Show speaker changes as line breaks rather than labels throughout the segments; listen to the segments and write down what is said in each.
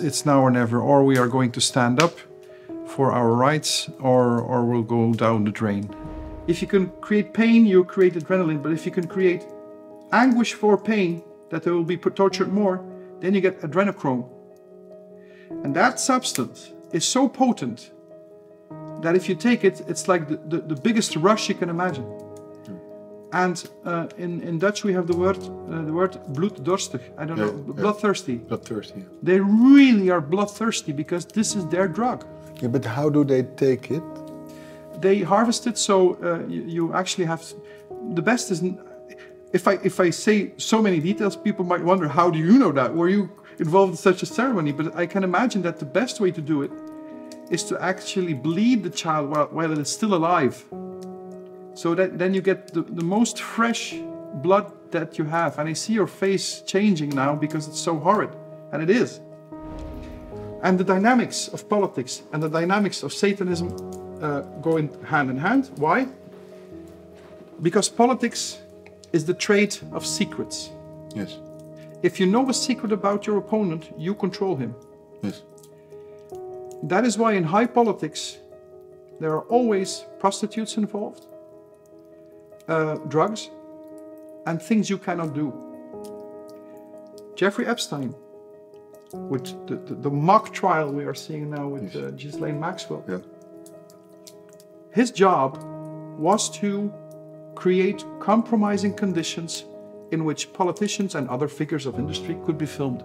it's now or never, or we are going to stand up for our rights, or, or we'll go down the drain. If you can create pain, you create adrenaline, but if you can create anguish for pain, that they will be tortured more, then you get adrenochrome. And that substance is so potent that if you take it, it's like the, the, the biggest rush you can imagine. And uh, in, in Dutch we have the word uh, the word bloeddorstig. I don't
Yeah,
know,
yeah.
bloodthirsty.
Bloodthirsty.
They really are bloodthirsty because this is their drug.
Yeah, but how do they take it?
They harvest it, so uh, you, you actually have. The best is, if I if I say so many details, people might wonder, how do you know that? Were you involved in such a ceremony? But I can imagine that the best way to do it is to actually bleed the child while, while it is still alive. So that then you get the, the most fresh blood that you have. And I see your face changing now because it's so horrid. And it is. And the dynamics of politics and the dynamics of Satanism uh, go in hand in hand. Why? Because politics is the trade of secrets.
Yes.
If you know a secret about your opponent, you control him.
Yes.
That is why in high politics, there are always prostitutes involved, uh, drugs, and things you cannot do. Jeffrey Epstein, with the, the, the mock trial we are seeing now with uh, Ghislaine Maxwell,
Yeah.
his job was to create compromising conditions in which politicians and other figures of industry could be filmed.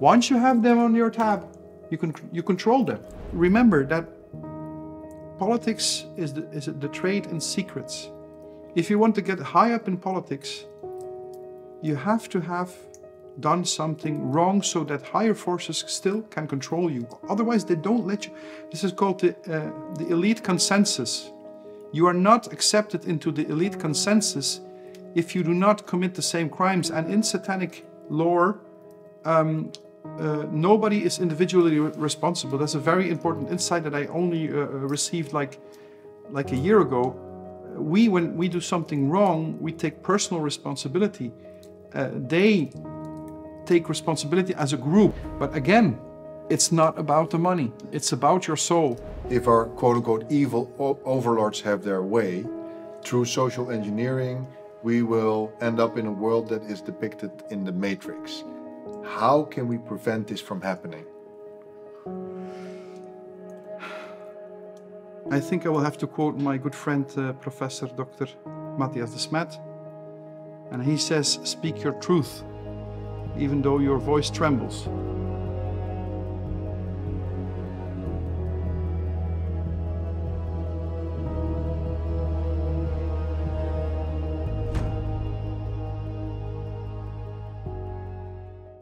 Once you have them on your tab, you can you control them. Remember that politics is the, is the trade in secrets. If you want to get high up in politics, you have to have done something wrong so that higher forces still can control you. Otherwise, they don't let you. This is called the, uh, the elite consensus. You are not accepted into the elite consensus if you do not commit the same crimes. And in satanic lore, um, uh, nobody is individually re- responsible. That's a very important insight that I only uh, received like like a year ago. We, when we do something wrong, we take personal responsibility. Uh, they take responsibility as a group. But again, it's not about the money. It's about your soul.
If our quote unquote evil overlords have their way, through social engineering, we will end up in a world that is depicted in the Matrix. How can we prevent this from happening?
I think I will have to quote my good friend, uh, Professor Dr. Mattias Desmet. And he says, Speak your truth, even though your voice trembles.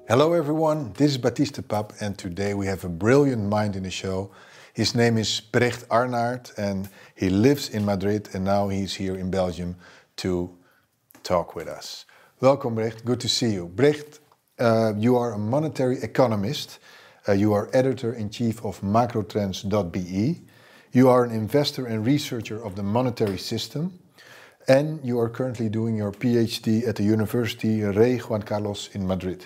Hello, everyone. This is Baptist De Pape, and today we have a brilliant mind in the show. His name is Brecht Arnaert, and he lives in Madrid, and now he's here in Belgium to talk with us. Welcome, Brecht. Good to see you. Brecht, uh, you are a monetary economist. Uh, you are editor in chief of macrotrends.be. You are an investor and researcher of the monetary system. And you are currently doing your PhD at the University Rey Juan Carlos in Madrid.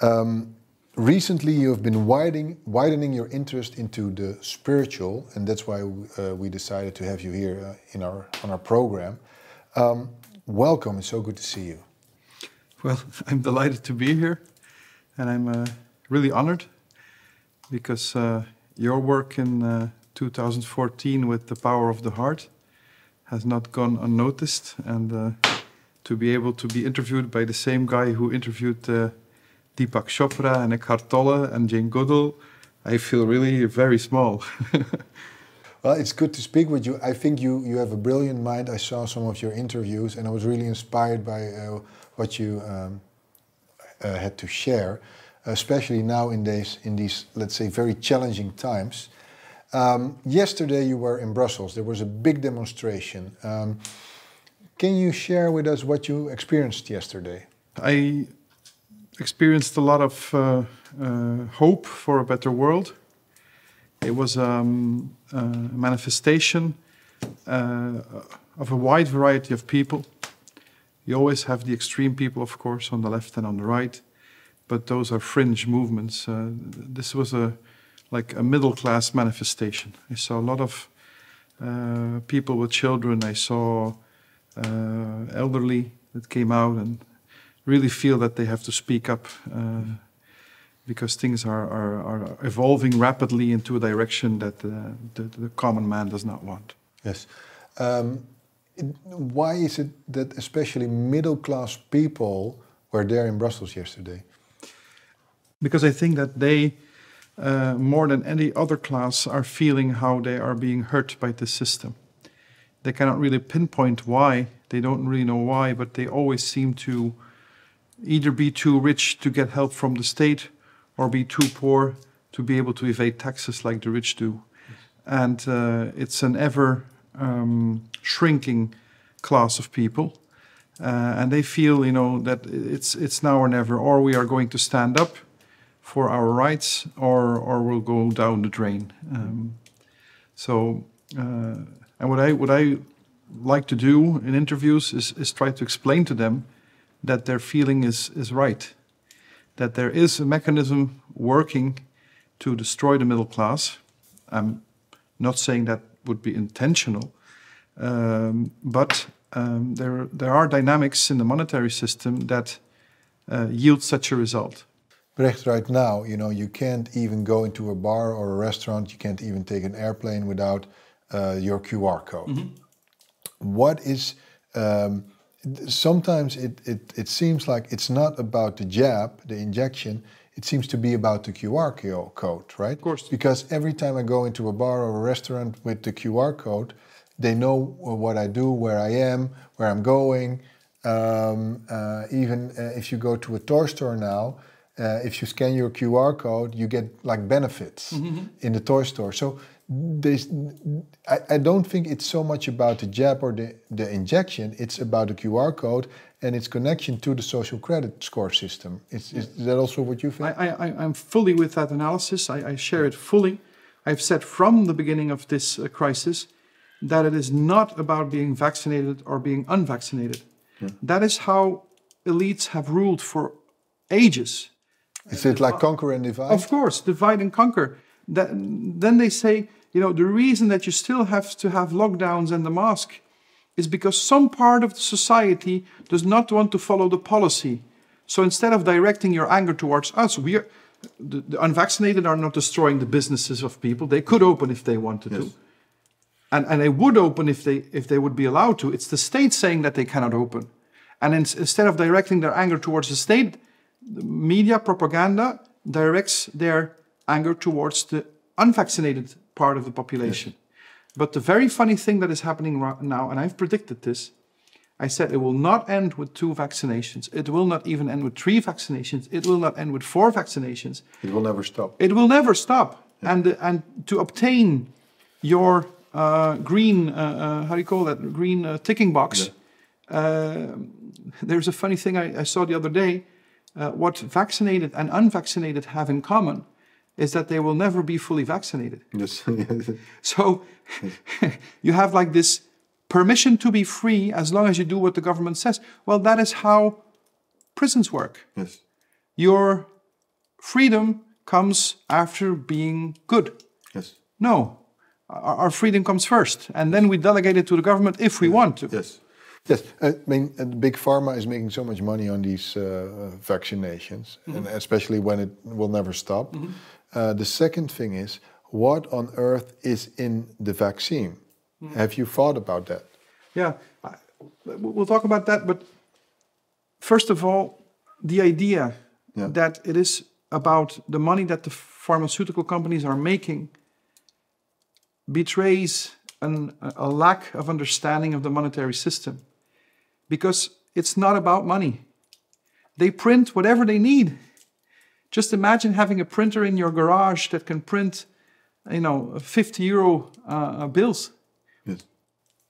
Um, recently, you have been widening, widening your interest into the spiritual, and that's why uh, we decided to have you here uh, in our on our program. Um, welcome! It's so good to see you.
Well, I'm delighted to be here, and I'm uh, really honored because uh, your work in uh, 2014 with the power of the heart has not gone unnoticed, and uh, to be able to be interviewed by the same guy who interviewed Deepak Chopra and Eckhart Tolle and Jane Goodall, I feel really very small.
Well, it's good to speak with you. I think you, you have a brilliant mind. I saw some of your interviews and I was really inspired by uh, what you um, uh, had to share, especially now in these, in these, let's say, very challenging times. Um, yesterday you were in Brussels. There was a big demonstration. Um, can you share with us what you experienced yesterday?
I experienced a lot of uh, uh, hope for a better world. It was um, a manifestation uh, of a wide variety of people. You always have the extreme people, of course, on the left and on the right. but those are fringe movements. Uh, this was a like a middle class manifestation. I saw a lot of uh, people with children. I saw uh, elderly that came out and really feel that they have to speak up uh, because things are, are, are, evolving rapidly into a direction that the, the, the common man does not want.
Yes. Um, why is it that especially middle class people were there in Brussels yesterday?
Because I think that they, uh, more than any other class, are feeling how they are being hurt by the system. They cannot really pinpoint why, they don't really know why, but they always seem to either be too rich to get help from the state or be too poor to be able to evade taxes like the rich do. And uh, it's an ever um, shrinking class of people. Uh, and they feel, you know, that it's it's now or never, or we are going to stand up for our rights, or or we'll go down the drain. Um, so, uh, and what I what I like to do in interviews is is try to explain to them that their feeling is is right, that there is a mechanism working to destroy the middle class. I'm not saying that would be intentional, um, but um, there, there are dynamics in the monetary system that uh, yield such a result.
Brecht, right now, you know, you can't even go into a bar or a restaurant. You can't even take an airplane without uh, your QR code. Mm -hmm. What is um, sometimes it, it, it seems like it's not about the jab, the injection. It seems to be about the QR code, right? Of
course.
Because every time I go into a bar or a restaurant with the QR code, they know what I do, where I am, where I'm going. Um, uh, even uh, if you go to a toy store now, uh, if you scan your QR code, you get like benefits mm -hmm. in the toy store. So I, I, don't think it's so much about the jab or the, the injection. It's about the QR code and its connection to the social credit score system. Is, is that also what you think?
I, I, I'm fully with that analysis. I, I share it fully. I've said from the beginning of this uh, crisis that it is not about being vaccinated or being unvaccinated. Yeah. That is how elites have ruled for ages.
Is it like conquer and divide?
Of course, divide and conquer. That, then they say, you know, the reason that you still have to have lockdowns and the mask is because some part of the society does not want to follow the policy. So instead of directing your anger towards us, we are, the, the unvaccinated are not destroying the businesses of people. They could open if they wanted yes. to and, and they would open if they if they would be allowed to. It's the state saying that they cannot open, and in, instead of directing their anger towards the state, the media propaganda directs their anger towards the unvaccinated part of the population. Yes. But the very funny thing that is happening right now, and I've predicted this, I said it will not end with two vaccinations. It will not even end with three vaccinations. It will not end with four vaccinations.
It will never stop.
It will never stop. Yeah. And, and to obtain your uh, green, uh, uh, how do you call that? Green uh, ticking box. Yeah. Uh, there's a funny thing I, I saw the other day. Uh, what vaccinated and unvaccinated have in common is that they will never be fully vaccinated.
Yes.
so you have like this permission to be free as long as you do what the government says. Well, that is how prisons work.
Yes.
Your freedom comes after being good.
Yes.
No, our freedom comes first, and then we delegate it to the government if we want to.
Yes. Yes, I mean, uh, big pharma is making so much money on these uh, vaccinations, mm -hmm. and especially when it will never stop. Mm -hmm. Uh, the second thing is, what on earth is in the vaccine? Mm. Have you thought about that?
Yeah, we'll talk about that. But first of all, the idea yeah. that it is about the money that the pharmaceutical companies are making betrays an, a lack of understanding of the monetary system because it's not about money. They print whatever they need. Just imagine having a printer in your garage that can print, you know, 50 euro uh, bills.
Yes.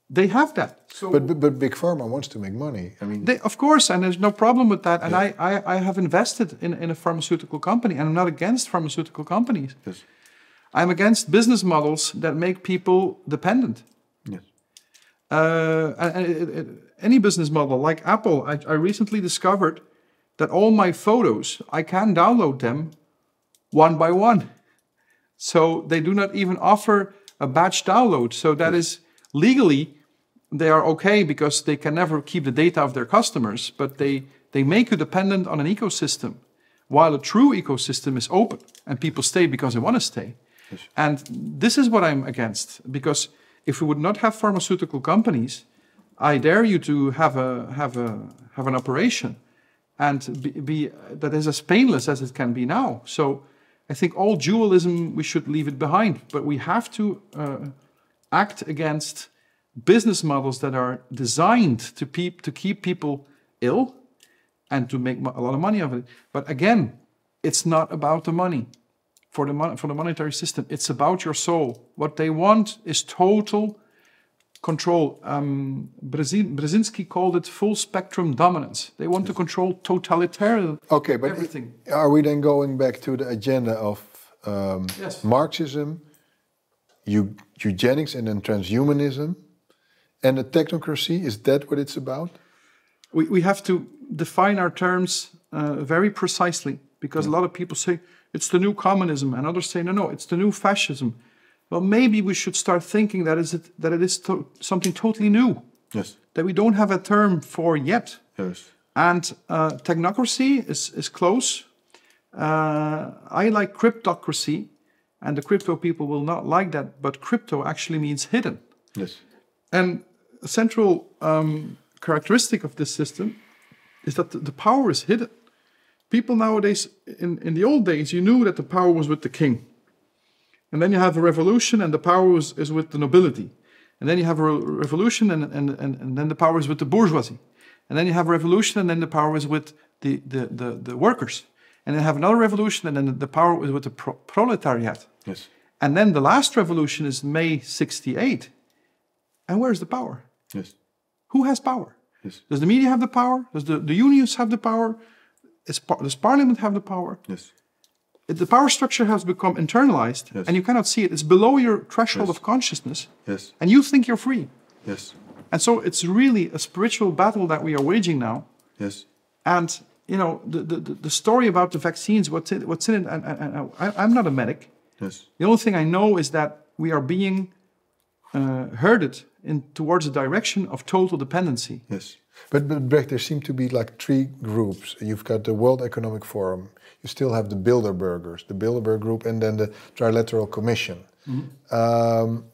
They have that.
So but, but, but big pharma wants to make money. I mean,
they, of course, and there's no problem with that. And yeah. I, I, I have invested in, in a pharmaceutical company, and I'm not against pharmaceutical companies.
Yes.
I'm against business models that make people dependent.
Yes.
Uh, and, and, any business model like Apple, I, I recently discovered that all my photos, I can download them one by one. So they do not even offer a batch download. So that is legally, they are okay because they can never keep the data of their customers, but they, they make you dependent on an ecosystem. While a true ecosystem is open and people stay because they want to stay. And this is what I'm against because if we would not have pharmaceutical companies, I dare you to have a have a have an operation and be, be that is as painless as it can be now. So I think all dualism we should leave it behind, but we have to uh, act against business models that are designed to, to keep people ill and to make a lot of money of it. But again, it's not about the money for the, for the monetary system. It's about your soul. What they want is total control. Um, Brzezinski called it full spectrum dominance. They want to control totalitarian
okay, but
everything.
Are we then going back to the agenda of um,
yes.
Marxism, eugenics, and then transhumanism, and the technocracy? Is that what it's about?
We, we have to define our terms uh, very precisely because yeah. a lot of people say it's the new communism, and others say no, no, it's the new fascism well, maybe we should start thinking that, is it, that it is to something totally new.
Yes.
That we don't have a term for yet.
Yes.
And uh, technocracy is, is close. Uh, I like cryptocracy, and the crypto people will not like that, but crypto actually means hidden.
Yes.
And a central um, characteristic of this system is that the, the power is hidden. People nowadays, in, in the old days, you knew that the power was with the king. And then you have a revolution, and the power is, is with the nobility. And then you have a revolution, and, and, and, and then the power is with the bourgeoisie. And then you have a revolution, and then the power is with the, the, the, the workers. And then you have another revolution, and then the power is with the pro proletariat.
Yes.
And then the last revolution is May 68. And where's the power?
Yes.
Who has power?
Yes.
Does the media have the power? Does the, the unions have the power? Is, does parliament have the power?
Yes
the power structure has become internalized yes. and you cannot see it. It's below your threshold
yes.
of consciousness.
Yes.
And you think you're free.
Yes.
And so it's really a spiritual battle that we are waging now.
Yes.
And, you know, the, the, the story about the vaccines, what's in, what's in it, and, and, and I, I'm not a medic.
Yes.
The only thing I know is that we are being uh, herded in towards a direction of total dependency.
Yes. But, but Brecht, there seem to be like three groups. You've got the World Economic Forum, you still have the Bilderbergers, the Bilderberg Group, and then the Trilateral Commission. Mm -hmm. um,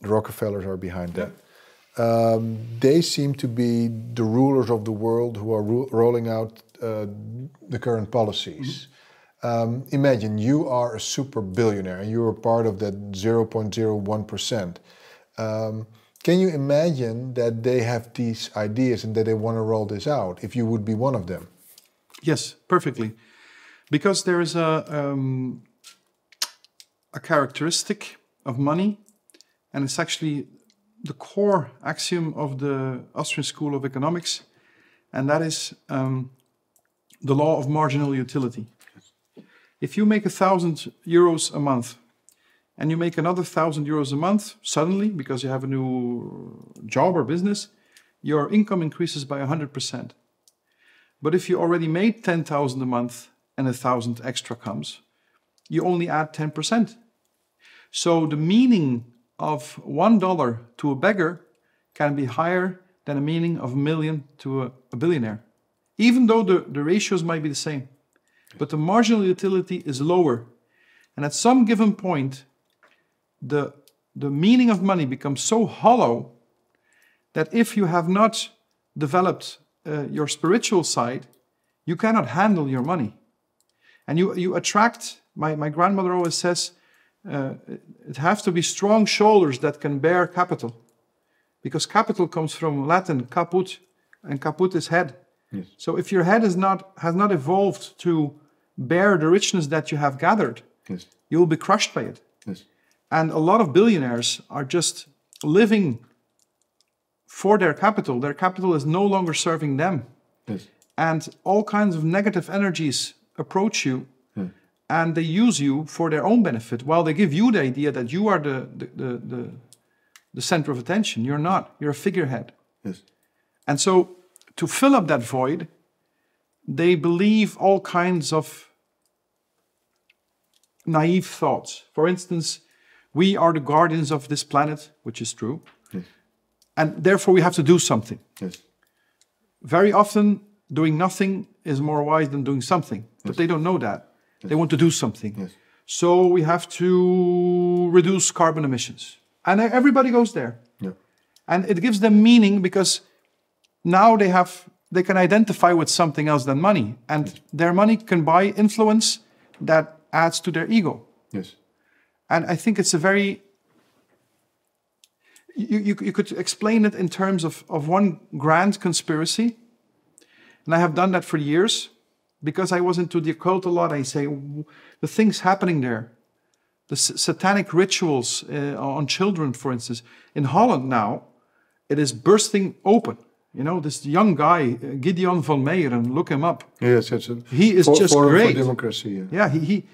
the Rockefellers are behind that. Um, they seem to be the rulers of the world who are ro rolling out uh, the current policies. Mm -hmm. um, imagine you are a super billionaire and you're a part of that 0.01%. Can you imagine that they have these ideas and that they want to roll this out if you would be one of them?
Yes, perfectly because there is a, um, a characteristic of money, and it's actually the core axiom of the Austrian School of Economics, and that is um, the law of marginal utility. If you make a thousand euros a month and you make another thousand euros a month suddenly because you have a new job or business, your income increases by 100%. But if you already made 10,000 a month and a thousand extra comes, you only add 10%. So the meaning of one dollar to a beggar can be higher than the meaning of a million to a, a billionaire, even though the, the ratios might be the same. But the marginal utility is lower. And at some given point, the, the meaning of money becomes so hollow that if you have not developed uh, your spiritual side, you cannot handle your money. And you, you attract, my, my grandmother always says, uh, it has to be strong shoulders that can bear capital. Because capital comes from Latin caput, and caput is head.
Yes.
So if your head is not, has not evolved to bear the richness that you have gathered,
yes.
you will be crushed by it.
Yes.
And a lot of billionaires are just living for their capital. Their capital is no longer serving them.
Yes.
And all kinds of negative energies approach you and they use you for their own benefit while they give you the idea that you are the, the, the, the, the center of attention. You're not, you're a figurehead.
Yes.
And so to fill up that void, they believe all kinds of naive thoughts. For instance, we are the guardians of this planet, which is true, and therefore we have to do something.
Yes.
Very often, doing nothing is more wise than doing something, but they don't know that. They want to do something.
Yes.
So we have to reduce carbon emissions. And everybody goes there.
Yeah.
And it gives them meaning because now they have they can identify with something else than money. And their money can buy influence that adds to their ego.
Yes.
And I think it's a very you, you, you could explain it in terms of, of one grand conspiracy. And I have done that for years because I was into the occult a lot. I say the things happening there, the s- satanic rituals uh, on children, for instance. In Holland now, it is bursting open. You know, this young guy, uh, Gideon van Meijeren, look him up.
Yes, a
He is
for,
just
for,
great.
for democracy. Yeah.
Yeah, he, he,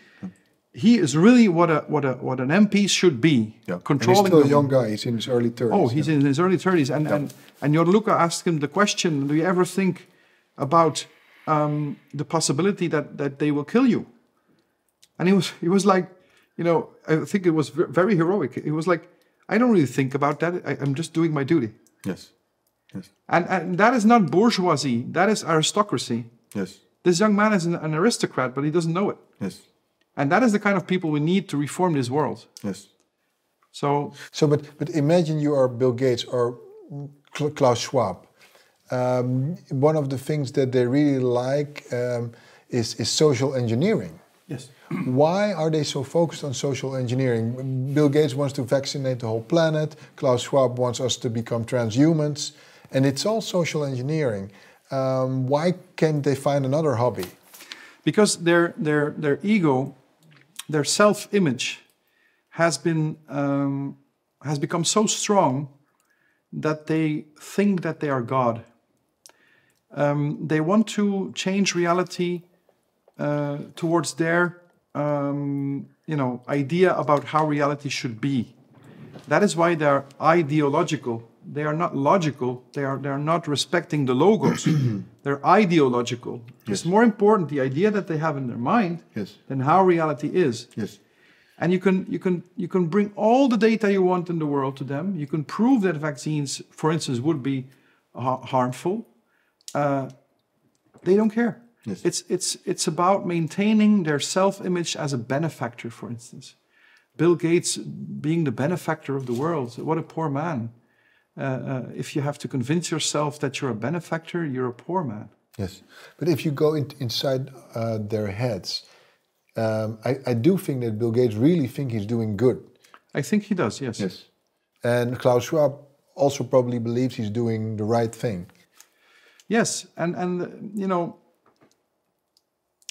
he is really what a, what, a, what an MP should be,
Yeah. And he's still a young guy. He's in his early 30s.
Oh, he's in his early 30s. And, and, and Jorn Luka asked him the question Do you ever think about um, the possibility that, that they will kill you? And he was, he was like, you know, I think it was very heroic. He was like, I don't really think about that. I, I'm just doing my duty.
Yes. Yes.
And, and that is not bourgeoisie, that is aristocracy.
Yes.
This young man is an, an aristocrat, but he doesn't know it.
Yes.
And that is the kind of people we need to reform this world.
Yes.
So,
So, but but imagine you are Bill Gates or Klaus Schwab. Um, one of the things that they really like um, is is social engineering.
yes.
Why are they so focused on social engineering? Bill Gates wants to vaccinate the whole planet. Klaus Schwab wants us to become transhumans, and it's all social engineering. Um, why can't they find another hobby?
because their their their ego, their self-image, has been um, has become so strong that they think that they are God. Um, they want to change reality uh, towards their um, you know idea about how reality should be. That is why they're ideological. They are not logical. They are they are not respecting the logos. they're ideological. It's more important the idea that they have in their mind
Yes.
than how reality is.
Yes.
And you can you can you can bring all the data you want in the world to them. You can prove that vaccines, for instance, would be ha- harmful. Uh, they don't care.
Yes.
It's it's it's about maintaining their self-image as a benefactor, for instance. Bill Gates being the benefactor of the world. What a poor man. Uh, uh, if you have to convince yourself that you're a benefactor, you're a poor man.
Yes, but if you go in, inside uh, their heads, um, I, I do think that Bill Gates really think he's doing good.
I think he does. Yes.
Yes, and Klaus Schwab also probably believes he's doing the right thing.
Yes, and and uh, you know,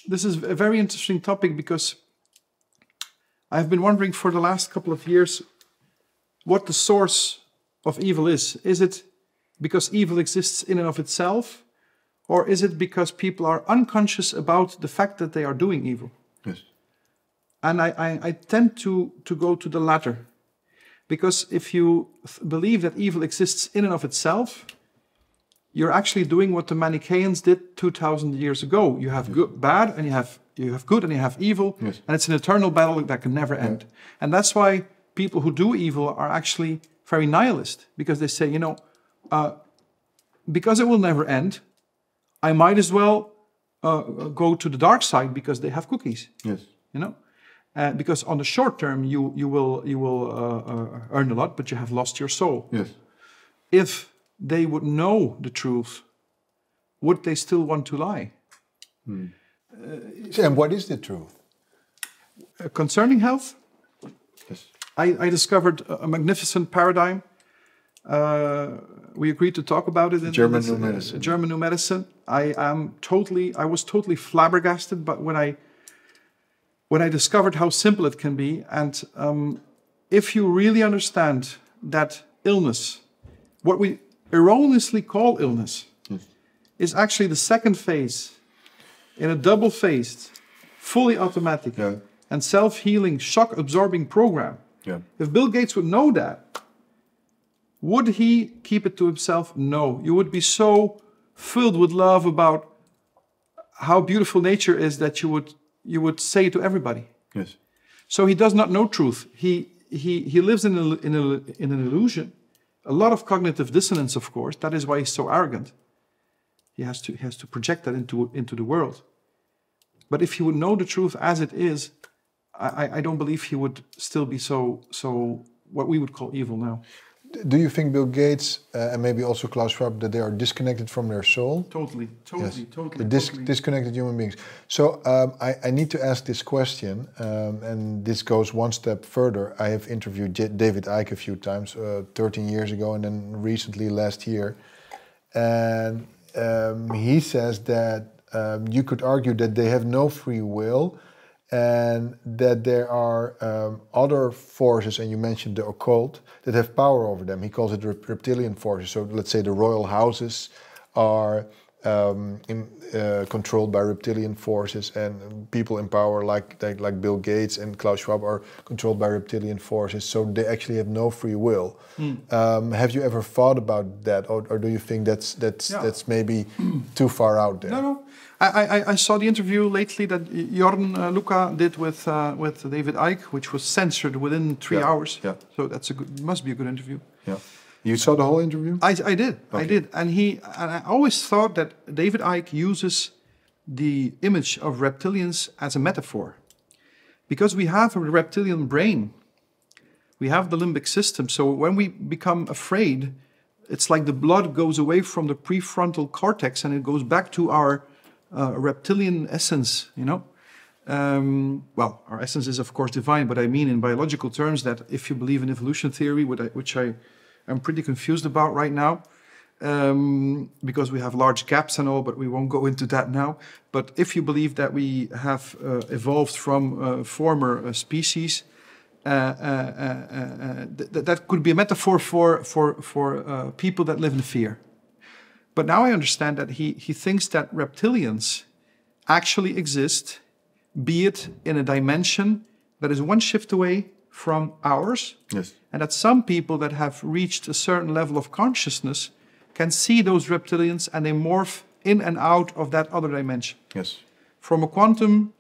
this is a very interesting topic because I've been wondering for the last couple of years what the source of evil is. Is it because evil exists in and of itself, or is it because people are unconscious about the fact that they are doing evil?
Yes,
And I, I, I tend to, to go to the latter. Because if you th- believe that evil exists in and of itself, you're actually doing what the Manichaeans did 2,000 years ago. You have good, bad, and you have, you have good, and you have evil.
Yes.
And it's an eternal battle that can never end. And that's why people who do evil are actually very nihilist, because they say, you know, uh, because it will never end, I might as well uh, go to the dark side because they have cookies.
Yes,
you know? Uh, because on the short term you you will you will uh, uh, earn a lot but you have lost your soul.
Yes,
if they would know the truth would they still want to lie?
So, and what is the truth?
Uh, concerning health?
Yes,
I, I discovered a magnificent paradigm uh, we agreed to talk about it in
German
this,
New
uh,
Medicine.
German New Medicine. I am totally, I was totally flabbergasted, but when I when I discovered how simple it can be, and um, if you really understand that illness, what we erroneously call illness, is actually the second phase in a double-phased, fully automatic,
Yeah.
and self-healing, shock-absorbing program.
Yeah,
If Bill Gates would know that, would he keep it to himself? No. You would be so filled with love about how beautiful nature is that you would you would say to everybody.
Yes.
So he does not know truth. He he he lives in a, in a, in an illusion. A lot of cognitive dissonance, of course. That is why he's so arrogant. He has to he has to project that into into the world. But if he would know the truth as it is, I, I don't believe he would still be so so what we would call evil now.
Do you think Bill Gates uh, and maybe also Klaus Schwab that they are disconnected from their soul?
Totally, totally,
Yes.
totally.
The dis-
totally.
disconnected human beings. So um, I, I need to ask this question, um, and this goes one step further. I have interviewed J- David Icke a few times, uh, 13 years ago, and then recently last year, and um, he says that um, you could argue that they have no free will, and that there are um, other forces, and you mentioned the occult, that have power over them. He calls it rep- reptilian forces. So let's say the royal houses are um, in, uh, controlled by reptilian forces, and people in power like, like like Bill Gates and Klaus Schwab are controlled by reptilian forces. So they actually have no free will. Um, have you ever thought about that, or, or do you think that's that's
Yeah.
that's maybe too far out there?
No, no. I, I, I saw the interview lately that Jorn uh, Luka did with uh, with David Icke, which was censored within three
Yeah,
hours.
yeah.
So that's a good, must be a good interview.
Yeah. You saw the whole interview?
I, I did, I did, and he and I always thought that David Icke uses the image of reptilians as a metaphor, because we have a reptilian brain, we have the limbic system. So when we become afraid, it's like the blood goes away from the prefrontal cortex and it goes back to our uh, reptilian essence. You know. Um, well, our essence is of course divine, but I mean in biological terms that if you believe in evolution theory, which I, am pretty confused about right now, um, because we have large gaps and all, but we won't go into that now. But if you believe that we have uh, evolved from uh, former uh, species, uh, uh, th- that could be a metaphor for for for people that live in fear. But now I understand that he he thinks that reptilians actually exist, be it in a dimension that is one shift away from ours,
Yes.
and that some people that have reached a certain level of consciousness can see those reptilians and they morph in and out of that other dimension.
Yes.
From a quantum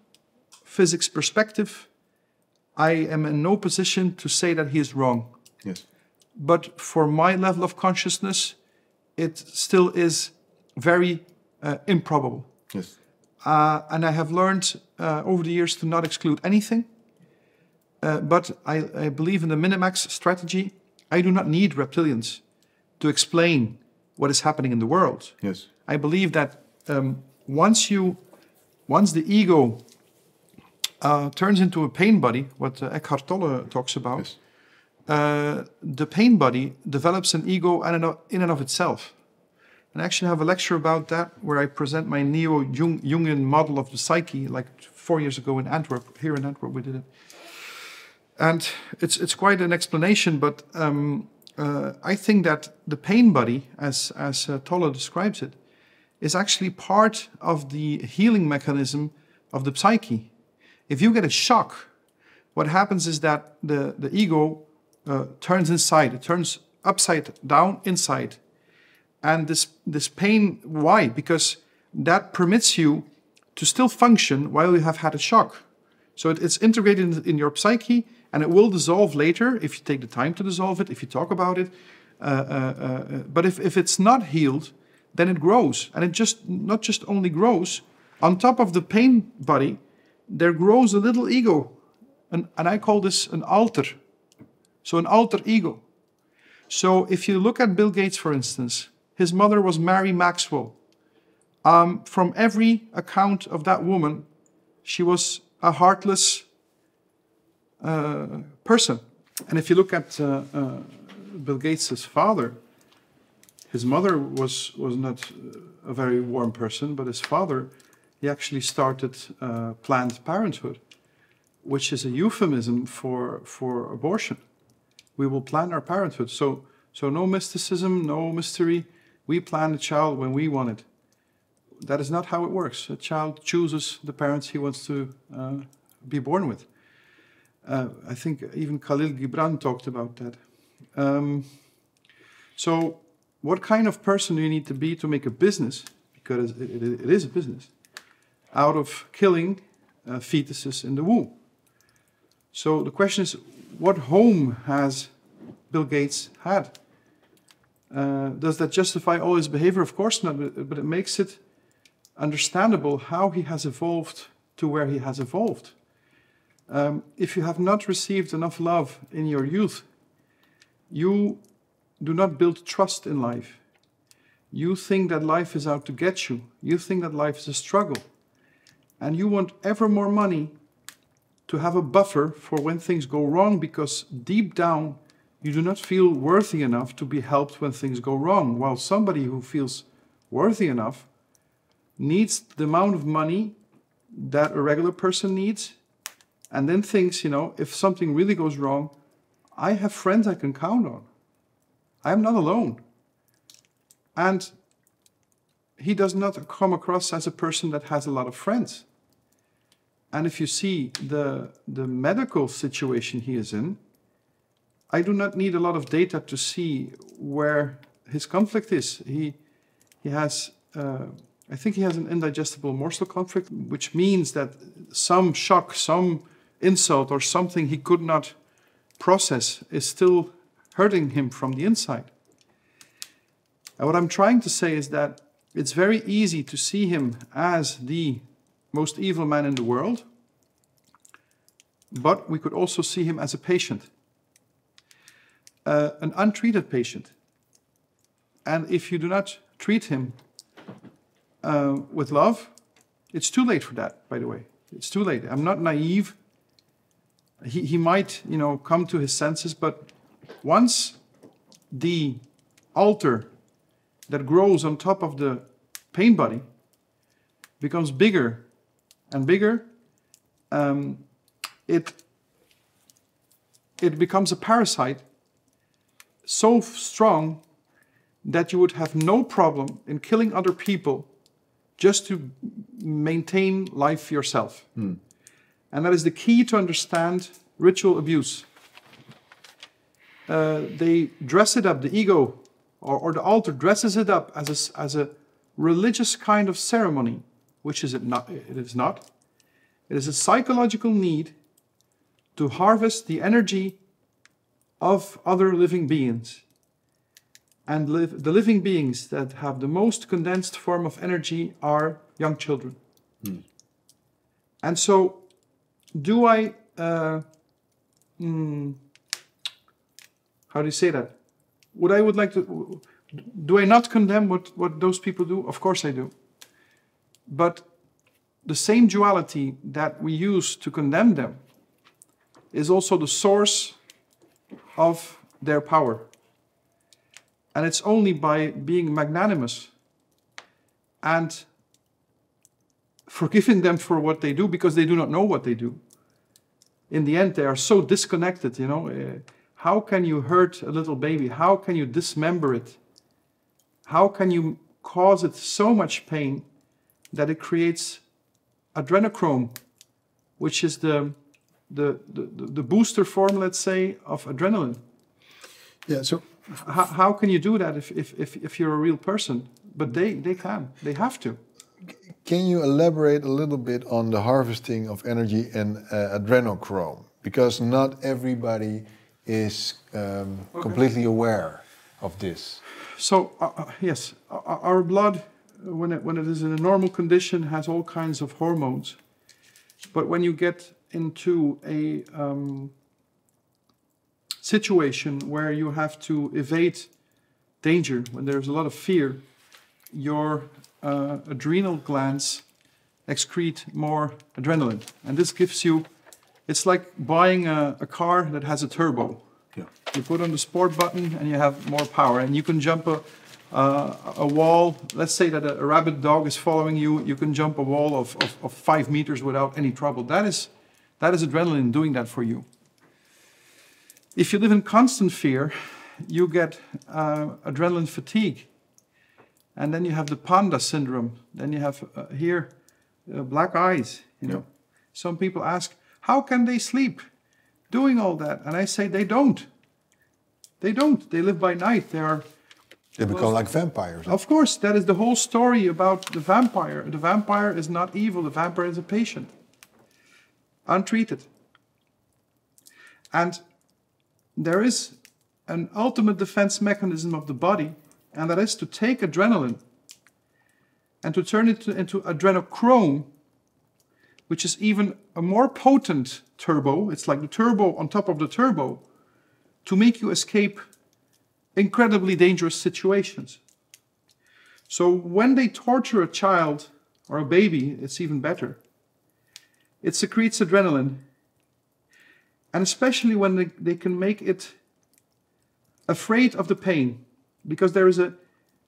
physics perspective, I am in no position to say that he is wrong.
Yes.
But for my level of consciousness, it still is very uh, improbable.
Yes.
Uh, and I have learned uh, over the years to not exclude anything. Uh, but I, I believe in the Minimax strategy. I do not need reptilians to explain what is happening in the world.
Yes.
I believe that um, once you, once the ego uh, turns into a pain body, what uh, Eckhart Tolle talks about,
Yes.
Uh, the pain body develops an ego in and of, in and of itself. And I actually have a lecture about that where I present my neo Jungian model of the psyche, like four years ago in Antwerp. Here in Antwerp, we did it. And it's, it's quite an explanation, but um, uh, I think that the pain body, as, as uh, describes it, is actually part of the healing mechanism of the psyche. If you get a shock, what happens is that the, the ego uh, turns inside, it turns upside down inside. And this, this pain, why? Because that permits you to still function while you have had a shock. So it, it's integrated in, in your psyche and it will dissolve later if you take the time to dissolve it, if you talk about it. Uh, uh, uh, but if, if it's not healed, then it grows. And it just not just only grows, on top of the pain body, there grows a little ego. And, and I call this an alter. So an alter ego. So if you look at Bill Gates, for instance, his mother was Mary Maxwell. Um, from every account of that woman, she was a heartless uh, person. And if you look at uh, uh, Bill Gates' father, his mother was, was not a very warm person, but his father, he actually started uh, Planned Parenthood, which is a euphemism for, for abortion. We will plan our parenthood. So, so no mysticism, no mystery. We plan a child when we want it. That is not how it works. A child chooses the parents he wants to uh, be born with. Uh, I think even Kahlil Gibran talked about that. Um, so, what kind of person do you need to be to make a business? Because it, it, it is a business. out of killing uh, fetuses in the womb. So the question is what home has Bill Gates had? Uh, does that justify all his behavior? Of course not, but it makes it understandable how he has evolved to where he has evolved. Um, if you have not received enough love in your youth, you do not build trust in life. You think that life is out to get you. You think that life is a struggle. And you want ever more money to have a buffer for when things go wrong because deep down you do not feel worthy enough to be helped when things go wrong. While somebody who feels worthy enough needs the amount of money that a regular person needs and then thinks, you know, if something really goes wrong, I have friends I can count on. I'm not alone. And he does not come across as a person that has a lot of friends. And if you see the, the medical situation he is in, I do not need a lot of data to see where his conflict is. He, he has, uh, I think he has an indigestible morsel conflict, which means that some shock, some insult, or something he could not process is still hurting him from the inside. And what I'm trying to say is that it's very easy to see him as the most evil man in the world, but we could also see him as a patient, uh, an untreated patient. And if you do not treat him uh, with love, it's too late for that, by the way. It's too late. I'm not naive. He, he might, you know, come to his senses, but once the alter that grows on top of the pain body becomes bigger and bigger, um, it, it becomes a parasite so strong that you would have no problem in killing other people just to maintain life yourself.
Hmm.
And that is the key to understand ritual abuse. Uh, they dress it up, the ego or, or the alter dresses it up as a, as a religious kind of ceremony, which is it not? It is not. It is a psychological need to harvest the energy of other living beings. And live, the living beings that have the most condensed form of energy are young children.
Hmm.
And so, do I, uh, mm, how do you say that? Would I would like to, do I not condemn what, what those people do? Of course I do. But the same duality that we use to condemn them is also the source of their power. And it's only by being magnanimous and forgiving them for what they do because they do not know what they do. In the end, they are so disconnected, you know. Uh, how can you hurt a little baby? How can you dismember it? How can you cause it so much pain that it creates adrenochrome, which is the, the, the, the booster form, let's say, of adrenaline?
Yeah, so
how, how can you do that if, if, if, if you're a real person? But they, they can, they have to.
Can you elaborate a little bit on the harvesting of energy and uh, adrenochrome? Because not everybody is um, okay. completely aware of this.
So uh, uh yes, our blood, when it, when it is in a normal condition, has all kinds of hormones. But when you get into a um, situation where you have to evade danger, when there's a lot of fear, your uh, adrenal glands excrete more adrenaline. And this gives you it's like buying a, a car that has a turbo.
Yeah.
You put on the sport button and you have more power, and you can jump a, uh, a wall. Let's say that a, a, rabid dog is following you. You can jump a wall of, of, of, five meters without any trouble. That is, that is adrenaline doing that for you. If you live in constant fear, you get uh, adrenaline fatigue. And then you have the panda syndrome. Then you have uh, here uh, black eyes. You know, yeah. some people ask, how can they sleep doing all that? And I say they don't. They don't. They live by night. They are
They become like vampires.
Of course, that is the whole story about the vampire. The vampire is not evil, the vampire is a patient, untreated. And there is an ultimate defense mechanism of the body, and that is to take adrenaline and to turn it into adrenochrome, which is even a more potent turbo. It's like the turbo on top of the turbo to make you escape incredibly dangerous situations. So when they torture a child or a baby, it's even better. It secretes adrenaline. And especially when they, they can make it afraid of the pain, because there is a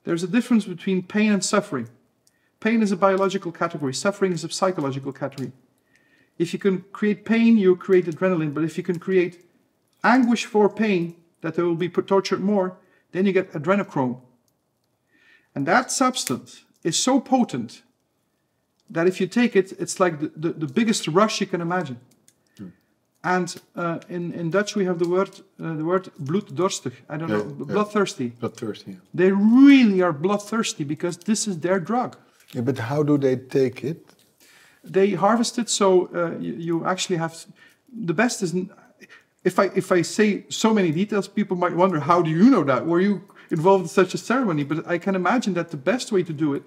there's a difference between pain and suffering. Pain is a biological category, suffering is a psychological category. If you can create pain, you create adrenaline, but if you can create anguish for pain, that they will be tortured more, then you get adrenochrome. And that substance is so potent that if you take it, it's like the, the, the biggest rush you can imagine. Hmm. And uh, in, in Dutch we have the word uh, the word bloeddorstig. I don't yeah, know, yeah. bloodthirsty.
Bloodthirsty. Yeah.
They really are bloodthirsty because this is their drug.
Yeah, but how do they take it?
They harvest it, so uh, you, you, actually have. The best is if I if I say so many details, people might wonder, how do you know that? Were you involved in such a ceremony? But I can imagine that the best way to do it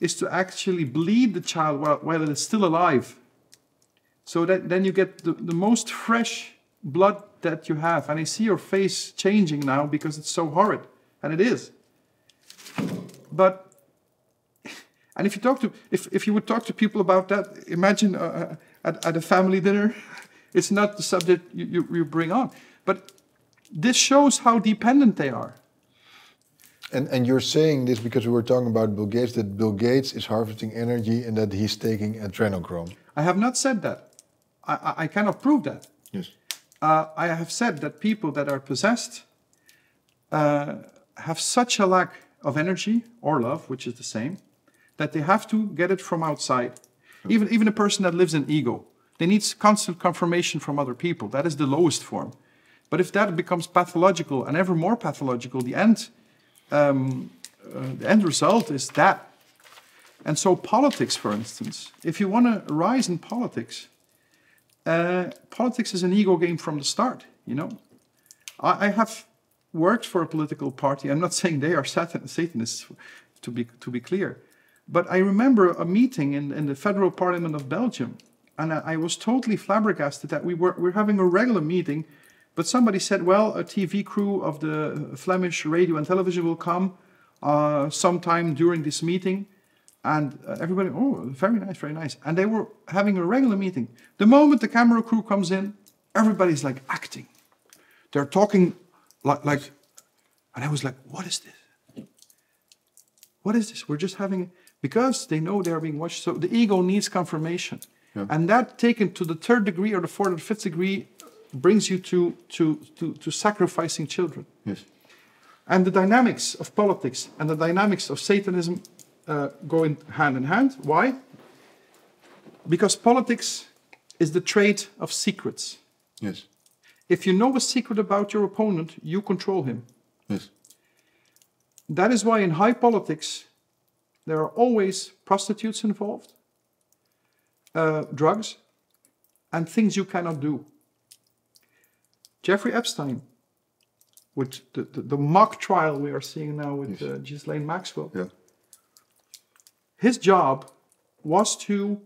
is to actually bleed the child while, while it is still alive. So that then you get the, the most fresh blood that you have. And I see your face changing now because it's so horrid. And it is. But and if you talk to if, if you would talk to people about that, imagine uh, uh at, at a family dinner it's not the subject you, you, you bring on. But this shows how dependent they are.
And, and you're saying this because we were talking about Bill Gates, that Bill Gates is harvesting energy and that he's taking adrenochrome.
I have not said that. I, I, I cannot prove that.
Yes.
Uh, I have said that people that are possessed uh, have such a lack of energy or love, which is the same, that they have to get it from outside. Even, even a person that lives in ego, they need constant confirmation from other people. That is the lowest form. But if that becomes pathological and ever more pathological, the end, um, uh, the end result is that. And so, politics, for instance, if you want to rise in politics, uh, politics is an ego game from the start. You know, I, I, have worked for a political party. I'm not saying they are satan Satanists, to be to be clear, but I remember a meeting in, in the federal parliament of Belgium and I, was totally flabbergasted that we were, we're having a regular meeting, but somebody said, well, a TV crew of the Flemish radio and television will come uh, sometime during this meeting. And uh, everybody, oh, very nice, very nice. And they were having a regular meeting. The moment the camera crew comes in, everybody's like acting. They're talking like, like and I was like, what is this? What is this? We're just having, because they know they're being watched. So the ego needs confirmation. Yeah. And that taken to the third degree or the fourth or fifth degree brings you to, to, to, to sacrificing children.
Yes.
And the dynamics of politics and the dynamics of Satanism uh, go in hand in hand. Why? Because politics is the trade of secrets.
Yes.
If you know a secret about your opponent, you control him.
Yes.
That is why in high politics, there are always prostitutes involved, uh, drugs and things you cannot do. Jeffrey Epstein, with the, the, the mock trial we are seeing now with yes. uh, Ghislaine Maxwell,
yeah.
his job was to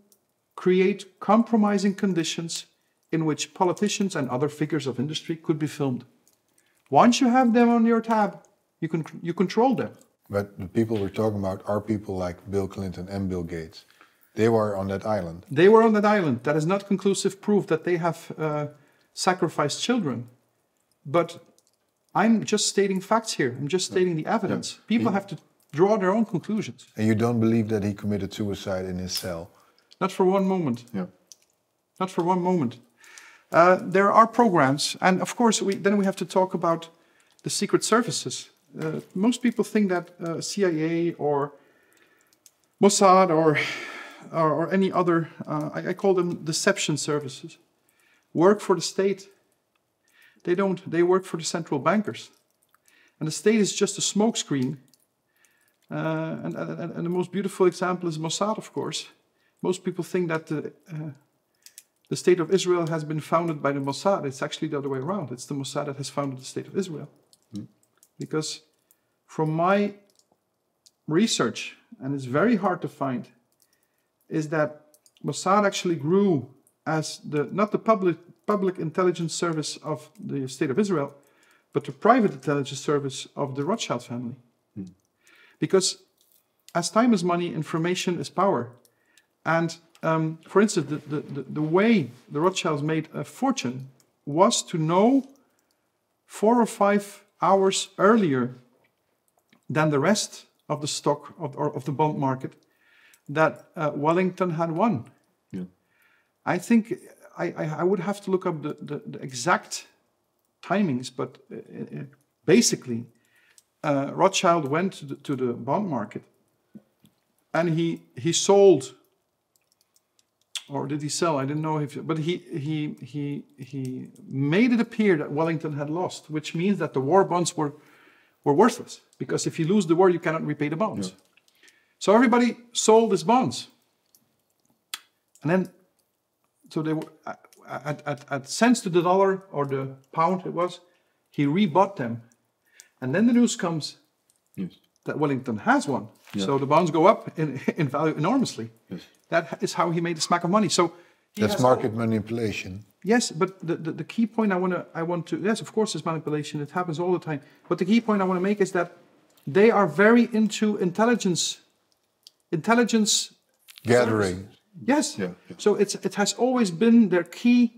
create compromising conditions in which politicians and other figures of industry could be filmed. Once you have them on your tab, you can you control them.
But the people we're talking about are people like Bill Clinton and Bill Gates. They were on that island.
They were on that island. That is not conclusive proof that they have uh, sacrificed children. But I'm just stating facts here. I'm just stating the evidence. Yeah. People he, have to draw their own conclusions.
And you don't believe that he committed suicide in his cell?
Not for one moment.
Yeah.
Not for one moment. Uh, there are programs, and of course, we, then we have to talk about the secret services. Uh, most people think that uh, CIA or Mossad or or, or any other, uh, I, I, call them deception services, work for the state. They don't, they work for the central bankers. And the state is just a smokescreen. Uh, and, and, and the most beautiful example is Mossad, of course. Most people think that the, uh, the state of Israel has been founded by the Mossad. It's actually the other way around. It's the Mossad that has founded the state of Israel. Mm. Because from my research, and it's very hard to find, is that Mossad actually grew as the not the public public intelligence service of the state of Israel, but the private intelligence service of the Rothschild family. Mm. Because as time is money, information is power. And um, for instance, the, the, the, way the Rothschilds made a fortune was to know four or five hours earlier than the rest of the stock of, or of the bond market that uh, Wellington had won. Yeah. I think I, I, would have to look up the, the, the exact timings, but uh, uh, basically, uh, Rothschild went to the, to the bond market and he, he sold or did he sell? I didn't know if, but he he he he made it appear that Wellington had lost, which means that the war bonds were were worthless because if you lose the war, you cannot repay the bonds. Yeah. So everybody sold his bonds, and then so they were at, at, at cents to the dollar or the pound it was, he rebought them, and then the news comes yes. that Wellington has won. Yeah. So the bonds go up in, in value enormously. Yes. That is how he made a smack of money. So
that's market all, manipulation.
Yes, but the, the, the, key point I want to I want to yes, of course, it's manipulation. It happens all the time. But the key point I want to make is that they are very into intelligence, intelligence
gathering.
Service. Yes. Yeah, yeah, So it's it has always been their key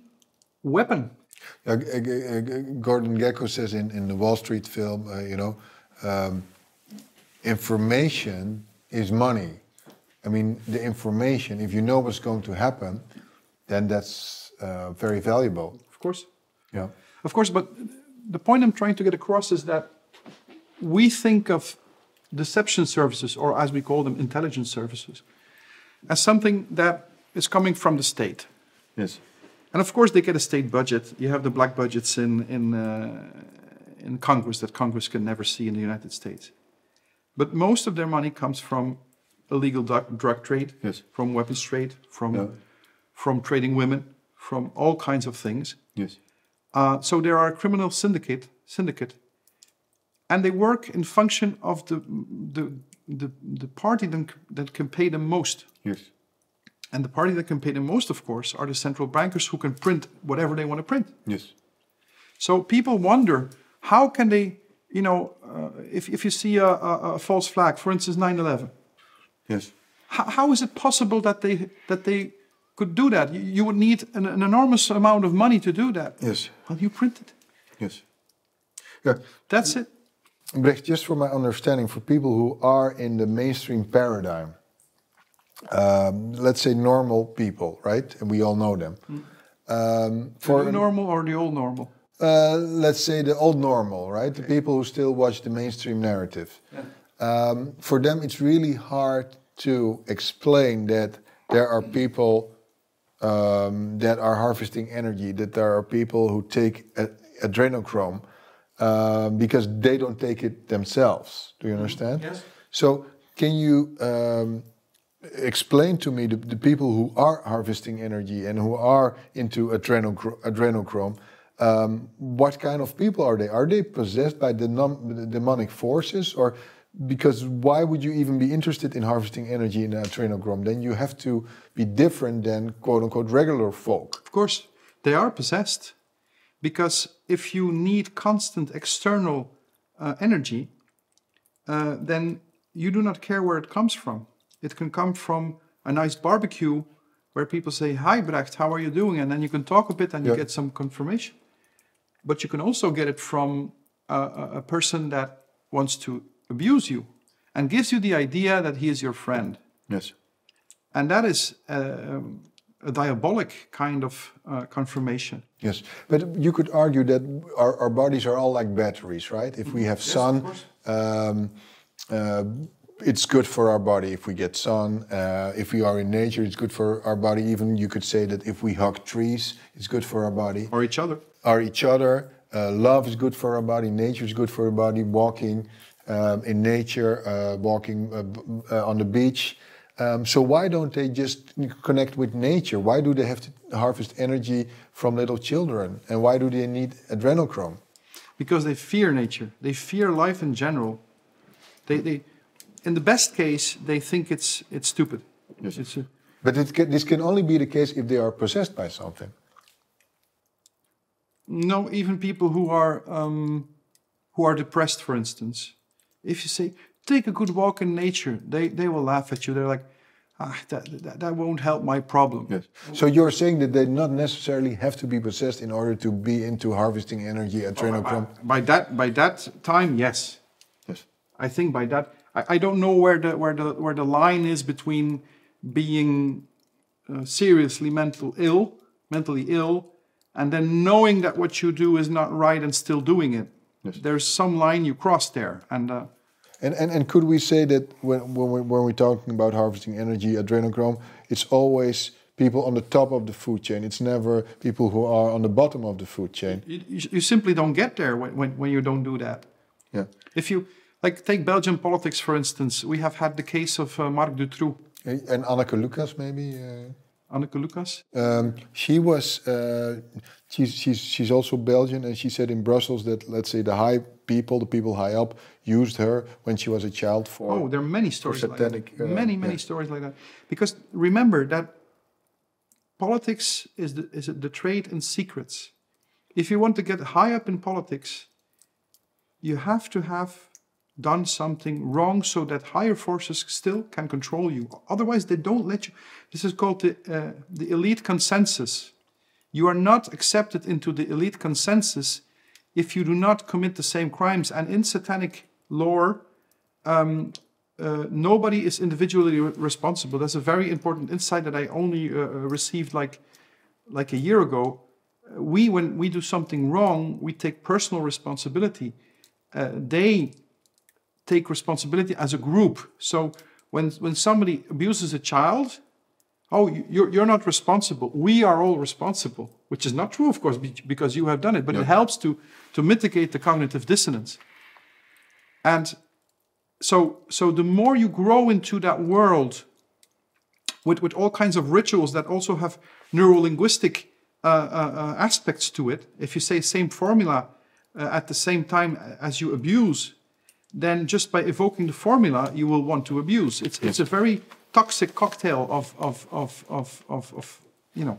weapon.
Uh, Gordon Gekko says in, in the Wall Street film, uh, you know, um, information is money. I mean, the information, if you know what's going to happen, then that's uh, very valuable.
Of course.
Yeah.
Of course, but the point I'm trying to get across is that we think of deception services, or as we call them, intelligence services, as something that is coming from the state.
Yes.
And of course, they get a state budget. You have the black budgets in in uh, in Congress that Congress can never see in the United States. But most of their money comes from illegal drug trade,
yes.
from weapons trade, from yeah. from trading women, from all kinds of things.
Yes.
Uh, so there are a criminal syndicate syndicate, and they work in function of the the the, the party that, that can pay them most.
Yes.
And the party that can pay them most, of course, are the central bankers who can print whatever they want to print.
Yes.
So people wonder how can they, you know, uh, if, if you see a, a, a false flag, for instance, 9 11,
Yes.
How, how is it possible that they that they could do that? You, you would need an, an, enormous amount of money to do that.
Yes.
Well, you print it.
Yes. Yeah.
That's it.
Brecht, just for my understanding, for people who are in the mainstream paradigm, um, let's say normal people, right? And we all know them. Mm.
Um, for the normal or the old normal?
Uh, let's say the old normal, right? Okay. The people who still watch the mainstream narrative. Yeah. Um, for them, it's really hard to explain that there are people um, that are harvesting energy, that there are people who take adrenochrome um, because they don't take it themselves. Do you understand?
Yes.
So, can you um, explain to me the, the, people who are harvesting energy and who are into adrenochrome? Um, what kind of people are they? Are they possessed by the, the demonic forces, or because why would you even be interested in harvesting energy in adrenochrome? Then you have to be different than quote unquote regular folk.
Of course, they are possessed. Because if you need constant external uh, energy, uh, then you do not care where it comes from. It can come from a nice barbecue where people say, Hi, Brecht, how are you doing? And then you can talk a bit and you get some confirmation. But you can also get it from a, a person that wants to abuse you and gives you the idea that he is your friend.
Yes.
And that is uh, a diabolic kind of uh, confirmation.
Yes, but you could argue that our, our, bodies are all like batteries, right? If we have yes, sun, um, uh, it's good for our body if we get sun. Uh, if we are in nature, it's good for our body. Even you could say that if we hug trees, it's good for our body.
Or each other.
Or each other. uh, love is good for our body, nature is good for our body, walking um, in nature, uh, walking uh, b- uh, on the beach. Um, so why don't they just connect with nature? Why do they have to harvest energy from little children? And why do they need adrenochrome?
because they fear nature. They fear life in general. They, they, in the best case, they think it's it's stupid.
Yes.
It's a,
But it can, this can only be the case if they are possessed by something.
no, even people who are um, who are depressed, for instance, if you say take a good walk in nature, they they will laugh at you. They're like, ah, that, that that won't help my problem.
Yes. So you're saying that they not necessarily have to be possessed in order to be into harvesting energy, at adrenochrome.
By that by that time, yes.
Yes.
I think by that I, I don't know where the where the where the line is between being uh, seriously mental ill, mentally ill, and then knowing that what you do is not right and still doing it.
Yes.
There's some line you cross there, and uh,
And, and, and could we say that when, when, we, when we're talking about harvesting energy, adrenochrome, it's always people on the top of the food chain. It's never people who are on the bottom of the food chain.
you, you you simply don't get there when, when, when you don't do that.
Yeah.
If you like take Belgian politics for instance, we have had the case of uh, Marc Dutroux,
And Anneke Lucas, maybe. Uh,
Anneke Lucas.
um, she was. Uh, she's she's she's also Belgian, and she said in Brussels that let's say the high people, the people high up, used her when she was a child for.
Oh, there are many stories like that.
uh,
many, many
yeah.
stories like that. Because remember that politics is the, is the trade in secrets. If you want to get high up in politics, you have to have done something wrong so that higher forces still can control you. Otherwise, they don't let you. This is called the, uh, the elite consensus. You are not accepted into the elite consensus if you do not commit the same crimes. And in satanic lore, um, uh, nobody is individually re- responsible. That's a very important insight that I only uh, uh, received like like a year ago. Uh, We, when we do something wrong, we take personal responsibility. Uh, they take responsibility as a group. So when when somebody abuses a child, oh, you- you're you're not responsible. We are all responsible, which is not true, of course, because you have done it. But it helps to to mitigate the cognitive dissonance. And so so the more you grow into that world with, with all kinds of rituals that also have neurolinguistic uh, uh, uh, aspects to it if you say same formula uh, at the same time as you abuse then just by evoking the formula you will want to abuse. It's, it's a very toxic cocktail of, of, of, of, of, of you know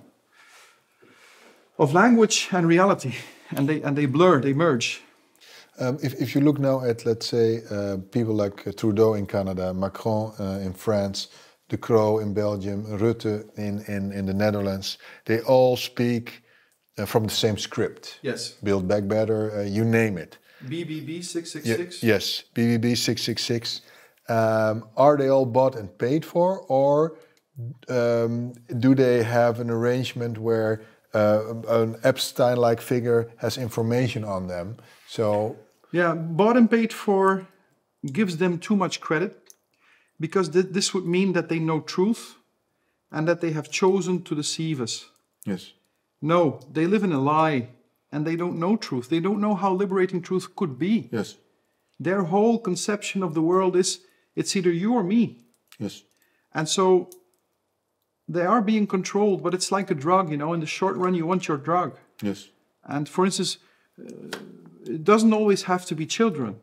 of language and reality. And they, and they blur they merge
Um, if, if you look now at, let's say, uh, people like Trudeau in Canada, Macron uh, in France, De Croo in Belgium, Rutte in, in, in the Netherlands, they all speak uh, from the same script.
yes
Build Back Better, uh, you name it.
bbb
Ye-
666
yes, BBB 666. Um, are they all bought and paid for, or um, do they have an arrangement where uh, an Epstein-like figure has information on them? So
Yeah, bought and paid for gives them too much credit because th- this would mean that they know truth and that they have chosen to deceive us.
yes,
No, they live in a lie and they don't know truth. They don't know how liberating truth could be.
yes,
Their whole conception of the world is it's either you or me.
yes.
And so they are being controlled, but it's like a drug, you know, in the short run, you want your drug.
Yes.
And for instance, uh, it doesn't always have to be children.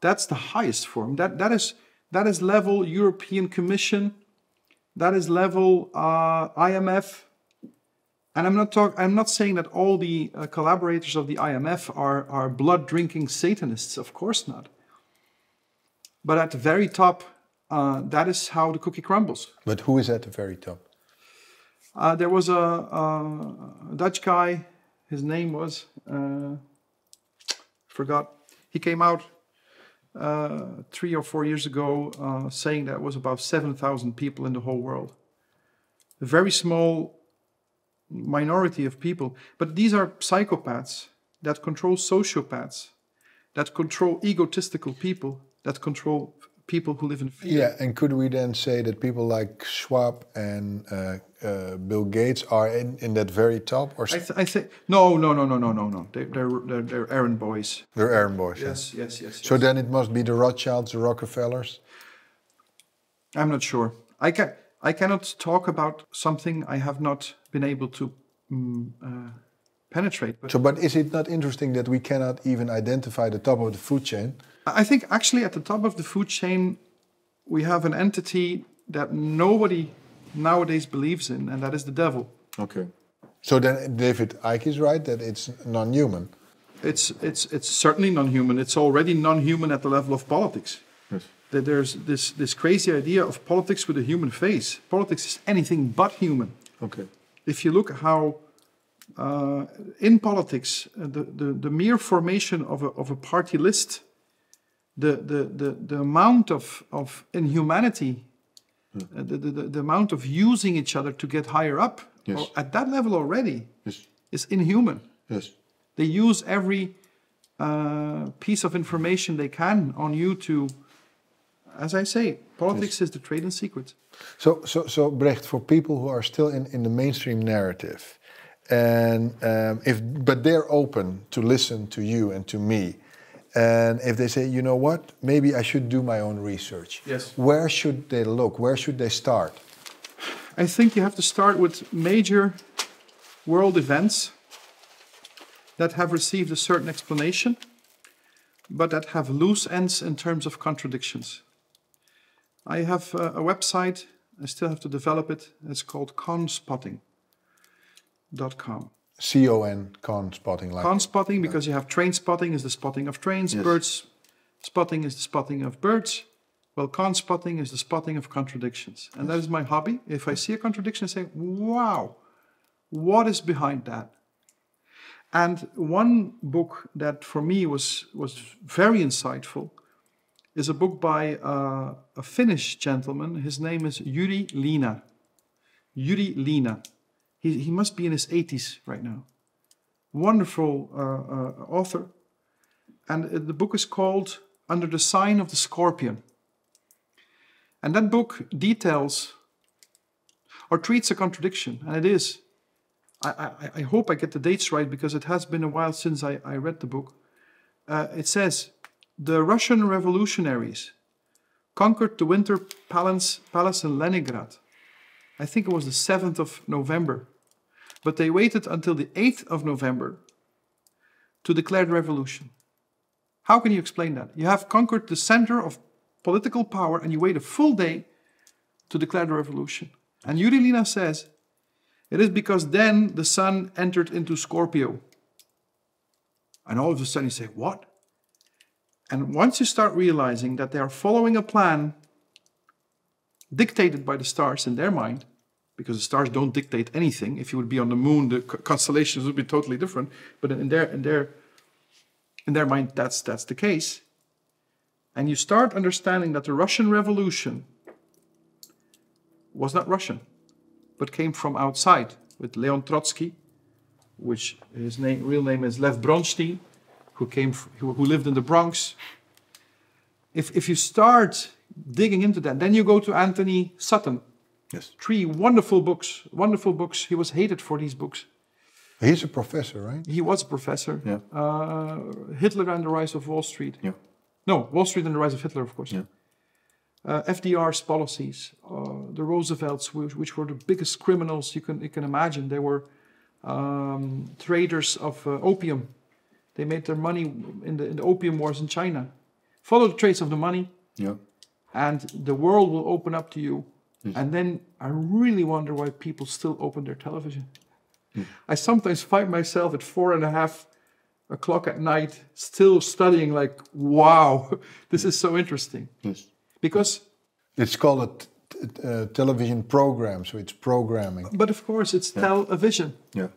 That's the highest form. That that is that is level European Commission. That is level uh, IMF. And I'm not talk. I'm not saying that all the uh, collaborators of the IMF are are blood drinking Satanists. Of course not. But at the very top, uh, that is how the cookie crumbles.
But who is at the very top?
Uh, there was a, a Dutch guy. His name was uh, forgot. He came out uh, three or four years ago uh, saying that was about seven thousand people in the whole world. A very small minority of people, but these are psychopaths that control sociopaths, that control egotistical people, that control people who live in fear.
Yeah, and could we then say that people like Schwab and uh, uh, Bill Gates are in, in that very top, or
I, th- I think no, no, no, no, no, no, no. They, they're, they're they're errand boys.
they're errand boys? yeah.
Yes, yes, yes.
So
yes.
then it must be the Rothschilds, the Rockefellers.
I'm not sure. I can I cannot talk about something I have not been able to mm, uh, penetrate. But
So, but is it not interesting that we cannot even identify the top of the food chain?
I think actually at the top of the food chain, we have an entity that nobody nowadays believes in, and that is the devil.
Okay. So then David Icke is right that it's non-human.
It's it's it's certainly non-human. It's already non-human at the level of politics.
Yes.
That there's this this crazy idea of politics with a human face. Politics is anything but human.
Okay.
if you look how uh, in politics uh, the, the, the mere formation of a, of a party list the, the, the, the amount of, of inhumanity uh, the, the, the amount of using each other to get higher up
Yes.
or at that level already
Yes.
is inhuman
Yes.
they use every uh, piece of information they can on you to as i say politics is the trade in secrets
So, so, so Brecht, for people who are still in, in the mainstream narrative, and um, if but they're open to listen to you and to me, and if they say, you know what, maybe I should do my own research.
Yes.
Where should they look? Where should they start?
I think you have to start with major world events that have received a certain explanation, but that have loose ends in terms of contradictions. I have a website, I still have to develop it. It's called conspotting.com.
C O N con spotting like.
Con spotting because you have train spotting is the spotting of trains,
Yes.
birds spotting is the spotting of birds. Well, con spotting is the spotting of contradictions. And that is my hobby. If I see a contradiction, I say, wow, what is behind that? And one book that for me was, was very insightful is a book by uh, a Finnish gentleman. His name is Jüri Lina. Jüri Lina. He, he must be in his 80s right now wonderful uh, uh, author. And uh, the book is called Under the Sign of the Scorpion. And that book details or treats a contradiction, and it is. I, I, I hope I get the dates right because it has been a while since I, I read the book. Uh, it says the Russian revolutionaries conquered the Winter Palace, Palace in Leningrad. I think it was the 7th of November but they waited until the 8th of November to declare the revolution. How can you explain that? You have conquered the center of political power and you wait a full day to declare the revolution. And Jüri Lina says it is because then the sun entered into Scorpio. And all of a sudden you say, What? And once you start realizing that they are following a plan dictated by the stars in their mind, because the stars don't dictate anything. If you would be on the moon, the constellations would be totally different. But in their in their in their mind, that's that's the case. And you start understanding that the Russian Revolution was not Russian, but came from outside with Leon Trotsky, which his name, real name is Lev Bronstein, who came who, who lived in the Bronx. If if you start digging into that, then you go to Antony Sutton,
Yes.
three wonderful books, wonderful books. He was hated for these books.
He's a professor, right?
He was a professor.
Yeah.
Uh, Hitler and the Rise of Wall Street.
Yeah.
No, Wall Street and the Rise of Hitler, of course.
Yeah.
Uh, FDR's policies, uh, the Roosevelts, which, which were the biggest criminals you can you can imagine. They were um, traders of uh, opium. They made their money in the, in the opium wars in China. Follow the trace of the money,
Yeah.
and the world will open up to you. And then I really wonder why people still open their television. I sometimes find myself at four and a half o'clock at night still studying, like, wow, this is so interesting.
Yes.
Because,
It's called a t- t- uh, television program, so it's programming.
but of course, it's television.
Yeah.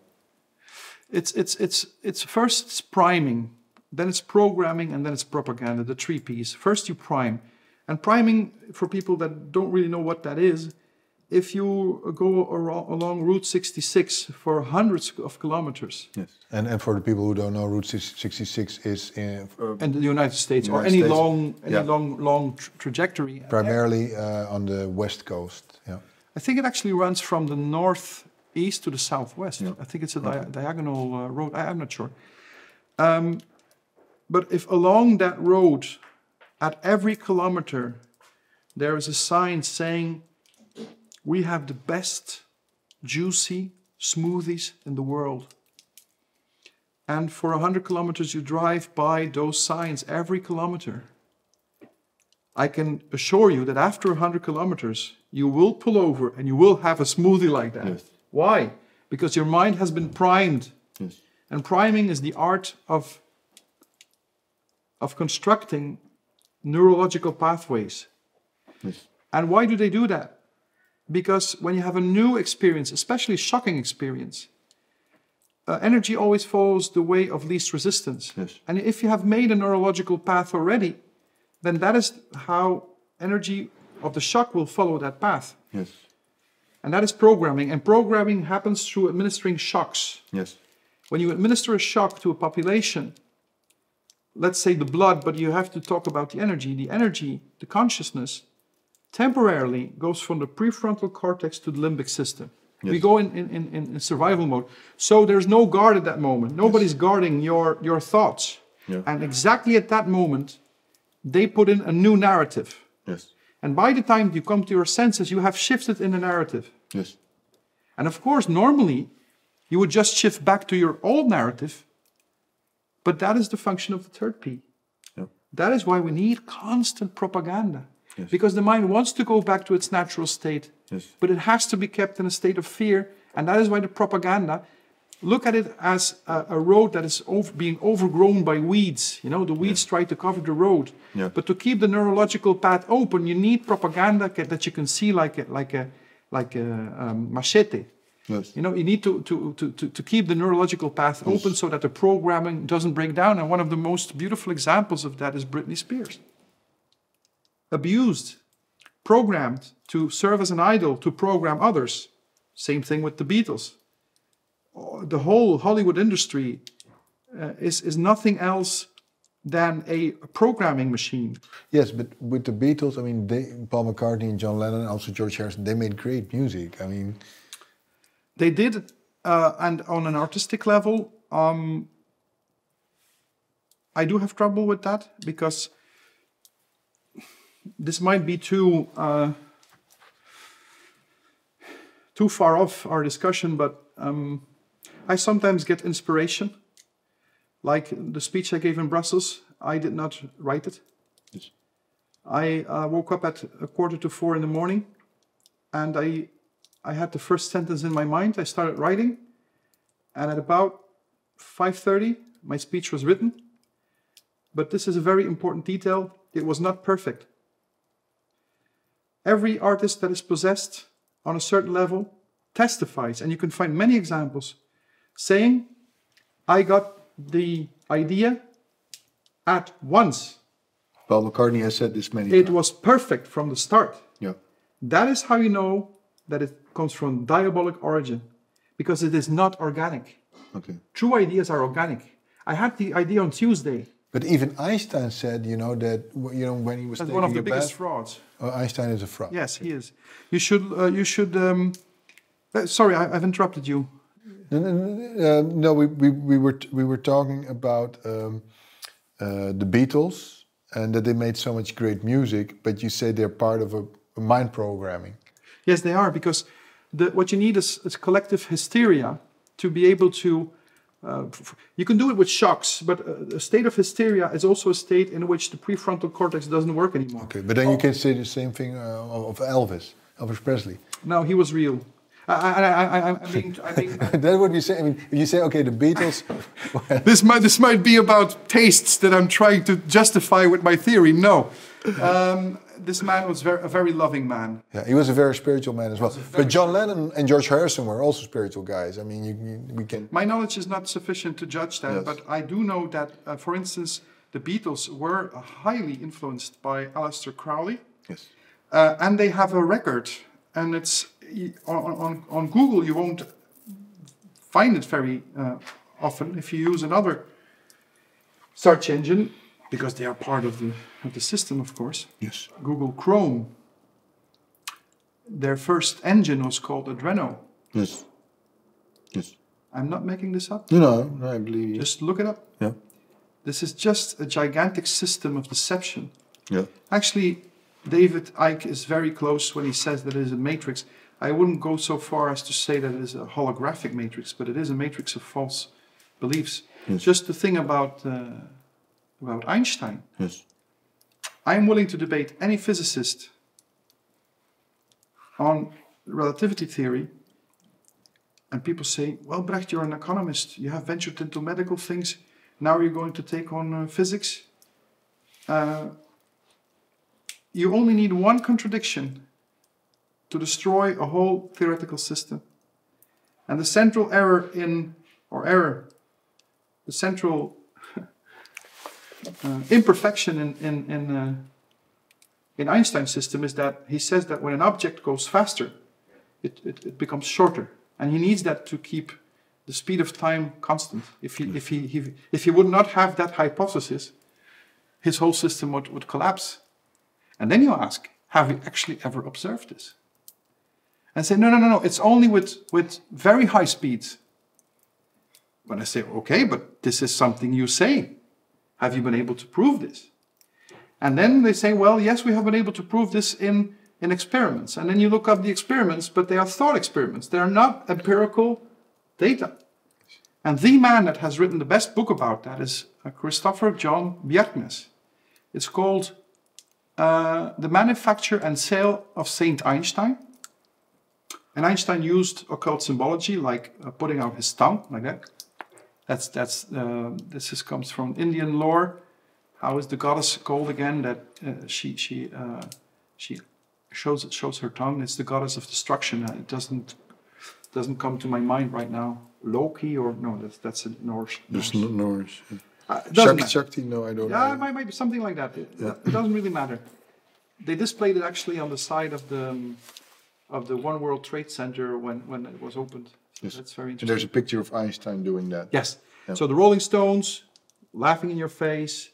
It's, it's, it's, it's first it's priming, then it's programming, and then it's propaganda, the three P's. First, you prime. And priming, for people that don't really know what that is, if you go along Route 66 for hundreds of kilometers,
Yes.
And, and for the people who don't know, Route 66 is in,
and the United States or any
States.
long, any
Yeah.
long, long tr- trajectory,
primarily uh, on the west coast. Yeah.
I think it actually runs from the northeast to the southwest.
Yeah.
I think it's a dia- diagonal uh, road. I, I'm not sure. Um, but if along that road, at every kilometer, there is a sign saying, "We have the best juicy smoothies in the world," and for 100 kilometers you drive by those signs every kilometer, I can assure you that after 100 kilometers, you will pull over and you will have a smoothie like that.
Yes.
Why? Because your mind has been primed.
Yes.
And priming is the art of, of constructing neurological pathways.
Yes.
And why do they do that? Because when you have a new experience, especially shocking experience, uh, energy always follows the way of least resistance.
Yes.
And if you have made a neurological path already, then that is how energy of the shock will follow that path.
Yes.
And that is programming. And programming happens through administering shocks.
Yes.
When you administer a shock to a population, let's say the blood, but you have to talk about the energy. The energy, the consciousness, temporarily goes from the prefrontal cortex to the limbic system. We go in, in, in, in survival mode. So there's no guard at that moment. Nobody's guarding your, your thoughts.
Yeah.
And exactly at that moment, they put in a new narrative.
Yes.
And by the time you come to your senses, you have shifted in the narrative.
Yes.
And of course, normally you would just shift back to your old narrative, but that is the function of the third P.
Yeah.
That is why we need constant propaganda.
Yes.
Because the mind wants to go back to its natural state,
Yes.
but it has to be kept in a state of fear. And that is why the propaganda, look at it as a, a road that is over, being overgrown by weeds. You know, the weeds try to cover the road.
Yeah.
But to keep the neurological path open, you need propaganda that you can see like a, like a, like a um, machete.
Yes.
You know, you need to, to, to, to, to keep the neurological path open so that the programming doesn't break down. And one of the most beautiful examples of that is Britney Spears. Abused, programmed to serve as an idol, to program others. Same thing with the Beatles. Oh, The whole Hollywood industry uh, is, is nothing else than a programming machine.
Yes, but with the Beatles, I mean, they, Paul McCartney and John Lennon, also George Harrison, they made great music. I mean,
They did, uh, and on an artistic level, um, I do have trouble with that because this might be too uh, too far off our discussion. But um, I sometimes get inspiration, like the speech I gave in Brussels. I did not write it.
Yes.
I uh, woke up at a quarter to four in the morning, and I I had the first sentence in my mind. I started writing, and at about 5:30, my speech was written. But this is a very important detail. It was not perfect. Every artist that is possessed on a certain level testifies, and you can find many examples, saying, "I got the idea at once.
Paul McCartney has said this many
It
times.
It was perfect from the start."
Yeah.
That is how you know that it comes from diabolic origin, because it is not organic.
Okay.
True ideas are organic. I had the idea on Tuesday.
but even Einstein said, you know, that you know when he was
That's
taking
one of the biggest
bath,
frauds.
oh, Einstein is a fraud.
Yes, he is. You should. Uh, you should. Um, uh, sorry, I, I've interrupted you.
No, no, no, uh, no, we, we, we were we were talking about um, uh, the Beatles and that they made so much great music, but you say they're part of a, a mind programming.
Yes, they are because the, what you need is, is collective hysteria to be able to. Uh, you can do it with shocks, but uh, a state of hysteria is also a state in which the prefrontal cortex doesn't work anymore.
Okay, but then you can say the same thing uh, of Elvis, Elvis Presley.
No, he was real. I, I, I, I, I'm I'm being,
that would be say. I mean, if you say, okay, the Beatles.
this might this might be about tastes that I'm trying to justify with my theory. No, um, this man was very, a very loving man.
yeah, he was a very spiritual man as well. But John Lennon and George Harrison were also spiritual guys. I mean, you, you, we can.
My knowledge is not sufficient to judge that,
Yes.
but I do know that, uh, for instance, the Beatles were highly influenced by Aleister Crowley,
Yes.
uh, and they have a record, and it's on, on, on Google, you won't find it very uh, often. If you use another search engine, because they are part of the, of the system, of course,
Yes.
Google Chrome, their first engine was called Adreno.
Yes. Yes.
I'm not making this up.
You know, I believe you.
Just look it up.
Yeah.
This is just a gigantic system of deception.
Yeah.
Actually, David Icke is very close when he says that it is a matrix. I wouldn't go so far as to say that it is a holographic matrix, but it is a matrix of false beliefs.
Yes.
Just the thing about uh, about Einstein.
Yes.
I am willing to debate any physicist on relativity theory. And people say, well, Brecht, you're an economist. You have ventured into medical things. Now you're going to take on uh, physics. Uh, you only need one contradiction to destroy a whole theoretical system. And the central error in, or error, the central uh, imperfection in, in, in, uh, in Einstein's system is that he says that when an object goes faster, it, it, it becomes shorter. And he needs that to keep the speed of time constant. If he, if he, he, if he would not have that hypothesis, his whole system would, would collapse. And then you ask, have you actually ever observed this? And say, no, no, no, no, it's only with, with very high speeds. When I say, okay, but this is something you say. Have you been able to prove this? And then they say, well, yes, we have been able to prove this in, in experiments. And then you look up the experiments, but they are thought experiments. They are not empirical data. And the man that has written the best book about that is uh, Christopher John Bjerknes. It's called uh, The Manufacture and Sale of Saint Einstein. And Einstein used occult symbology, like uh, putting out his tongue, like that. That's that's uh, this is, comes from Indian lore. How is the goddess called again? That uh, she she uh, she shows shows her tongue. It's the goddess of destruction. Uh, it doesn't doesn't come to my mind right now. Loki or no? That's that's a Norse.
There's
Norse.
no Norse.
Uh, it
Shakti,
matter.
Shakti, no, I don't
Yeah, it
know.
might, might be something like that. It,
Yeah.
it doesn't really matter. They displayed it actually on the side of the um, of the One World Trade Center when when it was opened.
Yes.
That's very
And
interesting.
there's a picture of Einstein doing that.
Yes.
Yeah.
So the Rolling Stones, laughing in your face.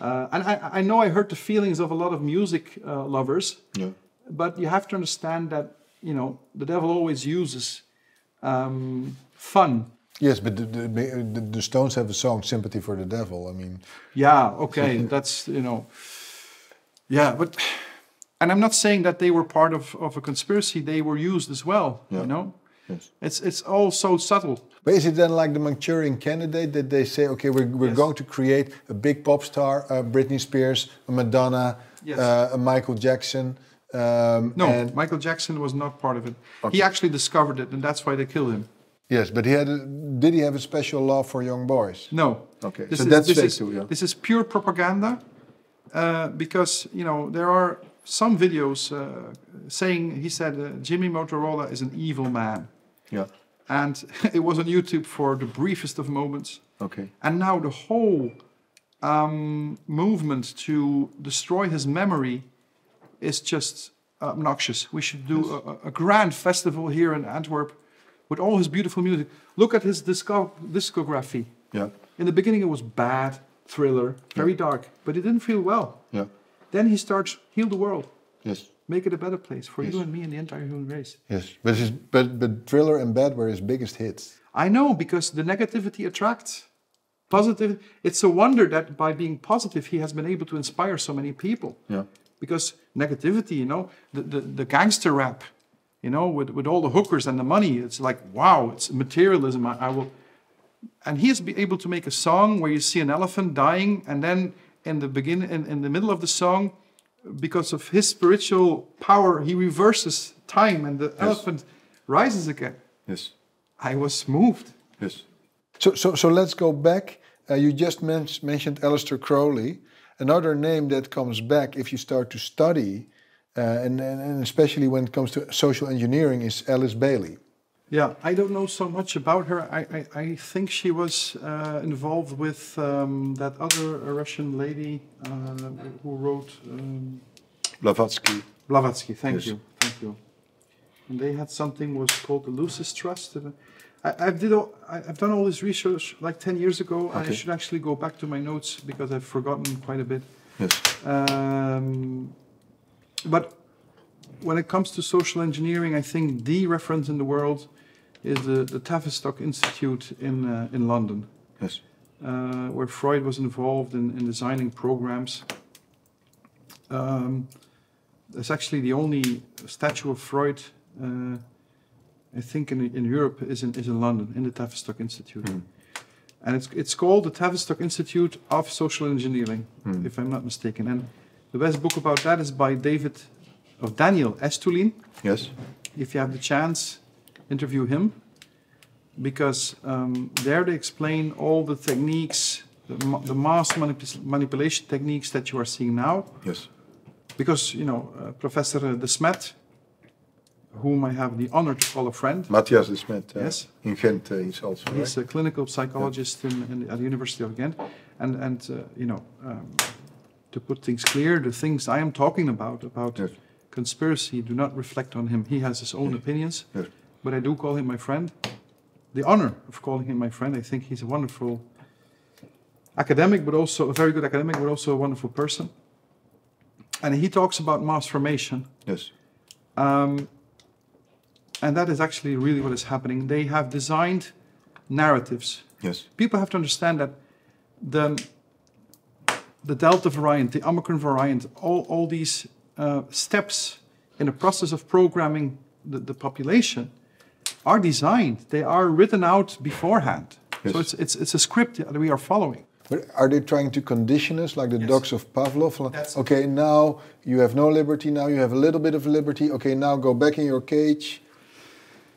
Uh, and I, I know I hurt the feelings of a lot of music uh, lovers,
Yeah.
but you have to understand that, you know, the devil always uses um, fun.
Yes, but the, the, the, the Stones have a song "Sympathy for the Devil." I mean,
Yeah, okay, that's, you know, yeah, but, and I'm not saying that they were part of, of a conspiracy, they were used as well,
Yeah.
you know?
Yes.
It's, it's all so subtle.
but is it then like the Manchurian Candidate that they say, okay, we're, we're
Yes.
going to create a big pop star, uh, Britney Spears, a Madonna,
Yes.
uh, a Michael Jackson? Um,
No,
and-
Michael Jackson was not part of it.
Okay.
He actually discovered it, and that's why they killed him.
yes, but he had. A, did he have a special love for young boys?
No.
Okay,
This
so
is,
that's
this
fake
is,
too, yeah.
This is pure propaganda uh, because, you know, there are some videos uh, saying, he said, uh, Jimmy Mottola is an evil man.
Yeah.
And it was on YouTube for the briefest of moments.
Okay.
And now the whole um, movement to destroy his memory is just obnoxious. We should do a, a grand festival here in Antwerp with all his beautiful music. Look at his disco- discography.
Yeah.
In the beginning, it was bad, thriller, very dark, but it didn't feel well.
Yeah.
Then he starts heal the world,
Yes.
Make it a better place for you and me and the entire human race.
Yes, but his, but but Thriller and Bad were his biggest hits.
I know because the negativity attracts positive. It's a wonder that by being positive, he has been able to inspire so many people.
Yeah.
Because negativity, you know, the, the, the gangster rap, you know, with, with all the hookers and the money, it's like, wow, it's materialism. I, I will. And he has been able to make a song where you see an elephant dying, and then in the begin, in, in the middle of the song, because of his spiritual power, he reverses time, and the elephant rises again.
Yes.
I was moved.
Yes.
So so so let's go back. Uh, you just men- mentioned Aleister Crowley. Another name that comes back if you start to study, uh, and, and and especially when it comes to social engineering, is Alice Bailey.
Yeah, I don't know so much about her. I, I, I think she was uh, involved with um, that other Russian lady uh, who wrote um,
Blavatsky.
Blavatsky. Thank
Yes.
you, thank you. and they had something was called the Lucis Trust. I, I did all, I, I've done all this research like ten years ago, and I should actually go back to my notes because I've forgotten quite a bit.
Yes.
Um, but when it comes to social engineering, I think the reference in the world is the, the Tavistock Institute in, uh, in London,
Yes.
uh, where Freud was involved in, in designing programs. Um, it's actually the only statue of Freud, uh, I think, in, in Europe is in, is in London, in the Tavistock Institute.
Mm.
And it's, it's called the Tavistock Institute of Social Engineering,
Mm.
if I'm not mistaken. And the best book about that is by David, of Daniel Estulin.
Yes.
If you have the chance, interview him. Because um, there they explain all the techniques, the, ma- the mass manip- manipulation techniques that you are seeing now.
Yes.
Because, you know, uh, Professor Desmet, whom I have the honor to call a friend,
Mattias Desmet. uh,
Yes.
In Ghent, uh, he's also.
He's
right?
a clinical psychologist in, in, at the University of Ghent, and and uh, you know, um, to put things clear, the things I am talking about about
Yes.
conspiracy do not reflect on him. He has his own opinions,
Yes.
But I do call him my friend. The honor of calling him my friend. I think he's a wonderful academic, but also a very good academic, but also a wonderful person. And he talks about mass formation.
Yes.
Um, and that is actually really what is happening. They have designed narratives.
Yes.
People have to understand that the, the Delta variant, the Omicron variant, all, all these uh, steps in the process of programming the, the population are designed. They are written out beforehand.
Yes.
So it's, it's, it's a script that we are following.
But are they trying to condition us like the
Yes.
dogs of Pavlov?
That's-
okay, now you have no liberty, now you have a little bit of liberty. Okay, now go back in your cage.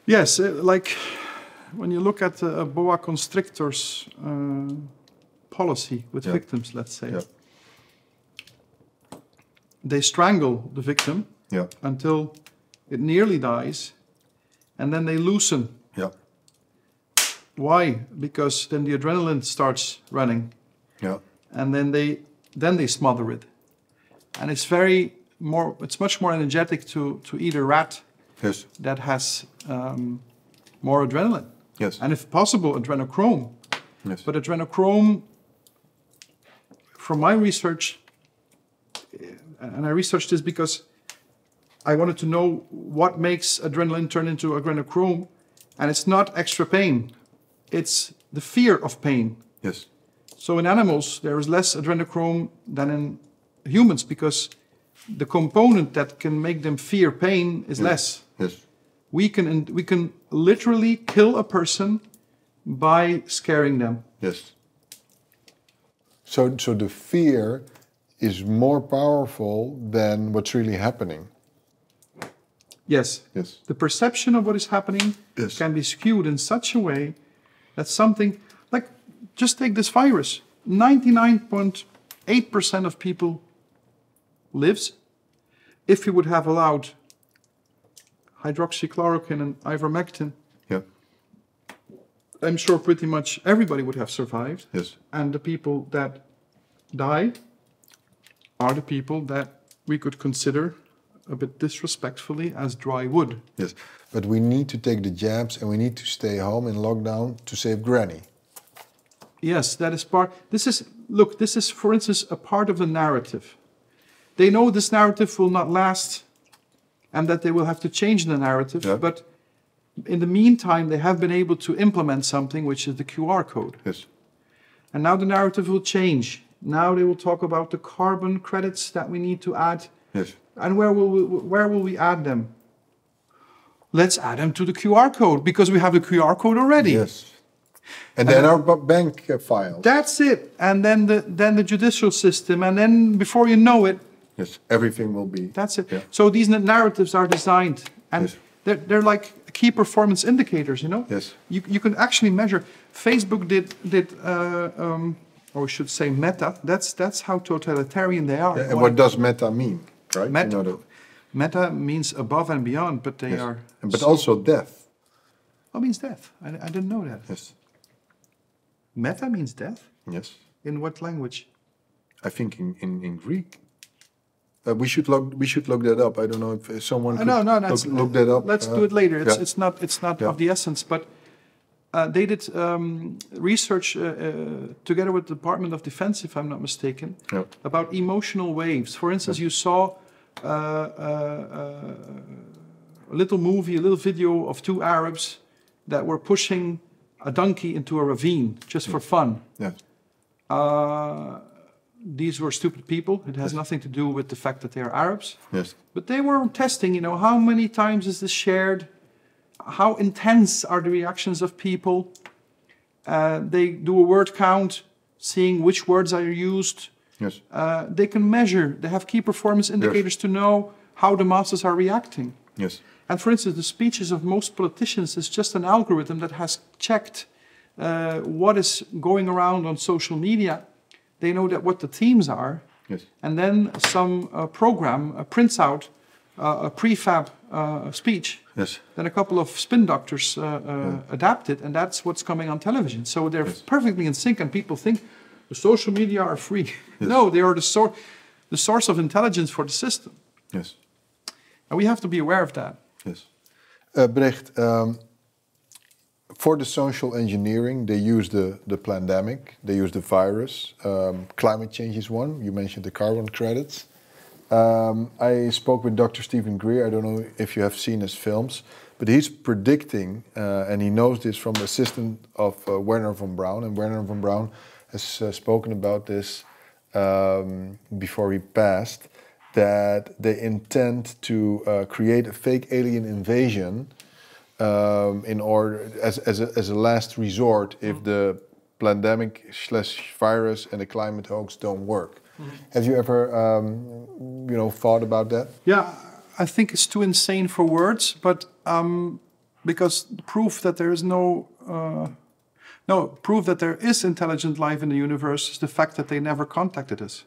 Yes, uh, like when you look at uh, a boa constrictor's uh, policy with victims, let's say, they strangle the victim
Yeah.
until it nearly dies, and then they loosen.
Yeah.
Why? Because then the adrenaline starts running,
Yeah.
and then they then they smother it, and it's very more. It's much more energetic to to eat a rat
Yes.
that has um, more adrenaline.
Yes.
and if possible, adrenochrome.
Yes.
But adrenochrome, from my research, and I researched this because I wanted to know what makes adrenaline turn into adrenochrome, and it's not extra pain, it's the fear of pain.
Yes.
So in animals, there is less adrenochrome than in humans because the component that can make them fear pain is less
Yes.
we can we can literally kill a person by scaring them
Yes. So, so the fear is more powerful than what's really happening.
Yes
Yes.
the perception of what is happening
Yes.
can be skewed in such a way that something like just take this virus 99.8% of people lives if you would have allowed hydroxychloroquine and ivermectin
Yeah.
i'm sure pretty much everybody would have survived
Yes.
and the people that die are the people that we could consider a bit disrespectfully as dry wood.
Yes. But we need to take the jabs and we need to stay home in lockdown to save Granny.
Yes, that is part. This is look. This is, for instance, a part of the narrative. They know this narrative will not last, and that they will have to change the narrative.
Yeah.
But in the meantime, they have been able to implement something, which is the QR code.
Yes.
And now the narrative will change. Now they will talk about the carbon credits that we need to add.
Yes.
And where will we, where will we add them? Let's add them to the QR code because we have the QR code already.
Yes. And then our bank files.
That's it. And then the then the judicial system, and then before you know it,
Yes. Everything will be.
that's it.
Yeah.
So these narratives are designed, and
Yes.
they're they're like key performance indicators. You know.
Yes.
You you can actually measure. Facebook did did. Uh, um, or we should say Meta. That's that's how totalitarian they are.
Yeah, and what does meta mean? Right.
Meta,
You know
meta means above and beyond, but they
yes.
are.
But
so-
also death.
What means death? I, I didn't know that.
Yes.
Meta means death.
Yes.
In what language?
I think in, in, in Greek. Uh, we should look. We should look that up. I don't know if someone
Uh, no, no,
look, look that up.
Let's
Uh,
do it later. It's,
yeah.
it's not, it's not
Yeah.
of the essence, but uh, they did um, research uh, uh, together with the Department of Defense, if I'm not mistaken,
Yeah.
about emotional waves. For instance, you saw a little movie, a little video of two Arabs that were pushing a donkey into a ravine just for fun.
Yeah.
Uh, these were stupid people. It has nothing to do with the fact that they are Arabs.
Yes.
But they were testing, you know, how many times is this shared? How intense are the reactions of people? Uh, they do a word count, seeing which words are used.
Yes.
Uh, they can measure, they have key performance indicators to know how the masses are reacting.
Yes.
And for instance, the speeches of most politicians is just an algorithm that has checked uh, what is going around on social media. They know that what the themes are,
Yes.
and then some uh, program uh, prints out uh, a prefab uh, speech.
Yes.
Then a couple of spin doctors uh, uh, adapt it, and that's what's coming on television. So they're perfectly in sync, and people think the social media are free. no, they are the, sor- the source of intelligence for the system.
Yes.
And we have to be aware of that.
Yes.
Uh, Brecht, um, for the social engineering, they use the, the pandemic, they use the virus. Um, climate change is one. You mentioned the carbon credits. Um, I spoke with Dr. Steven Greer. I don't know if you have seen his films, but he's predicting, uh, and he knows this from the assistant of uh, Wernher von Braun. And Wernher von Braun has uh, spoken about this um, before he passed, that they intend to uh, create a fake alien invasion um, in order as, as, a, as a last resort if the pandemic slash virus and the climate hoax don't work. Have you ever, um, you know, thought about that?
Yeah, I think it's too insane for words, but um, because proof that there is no uh, no proof that there is intelligent life in the universe is the fact that they never contacted us.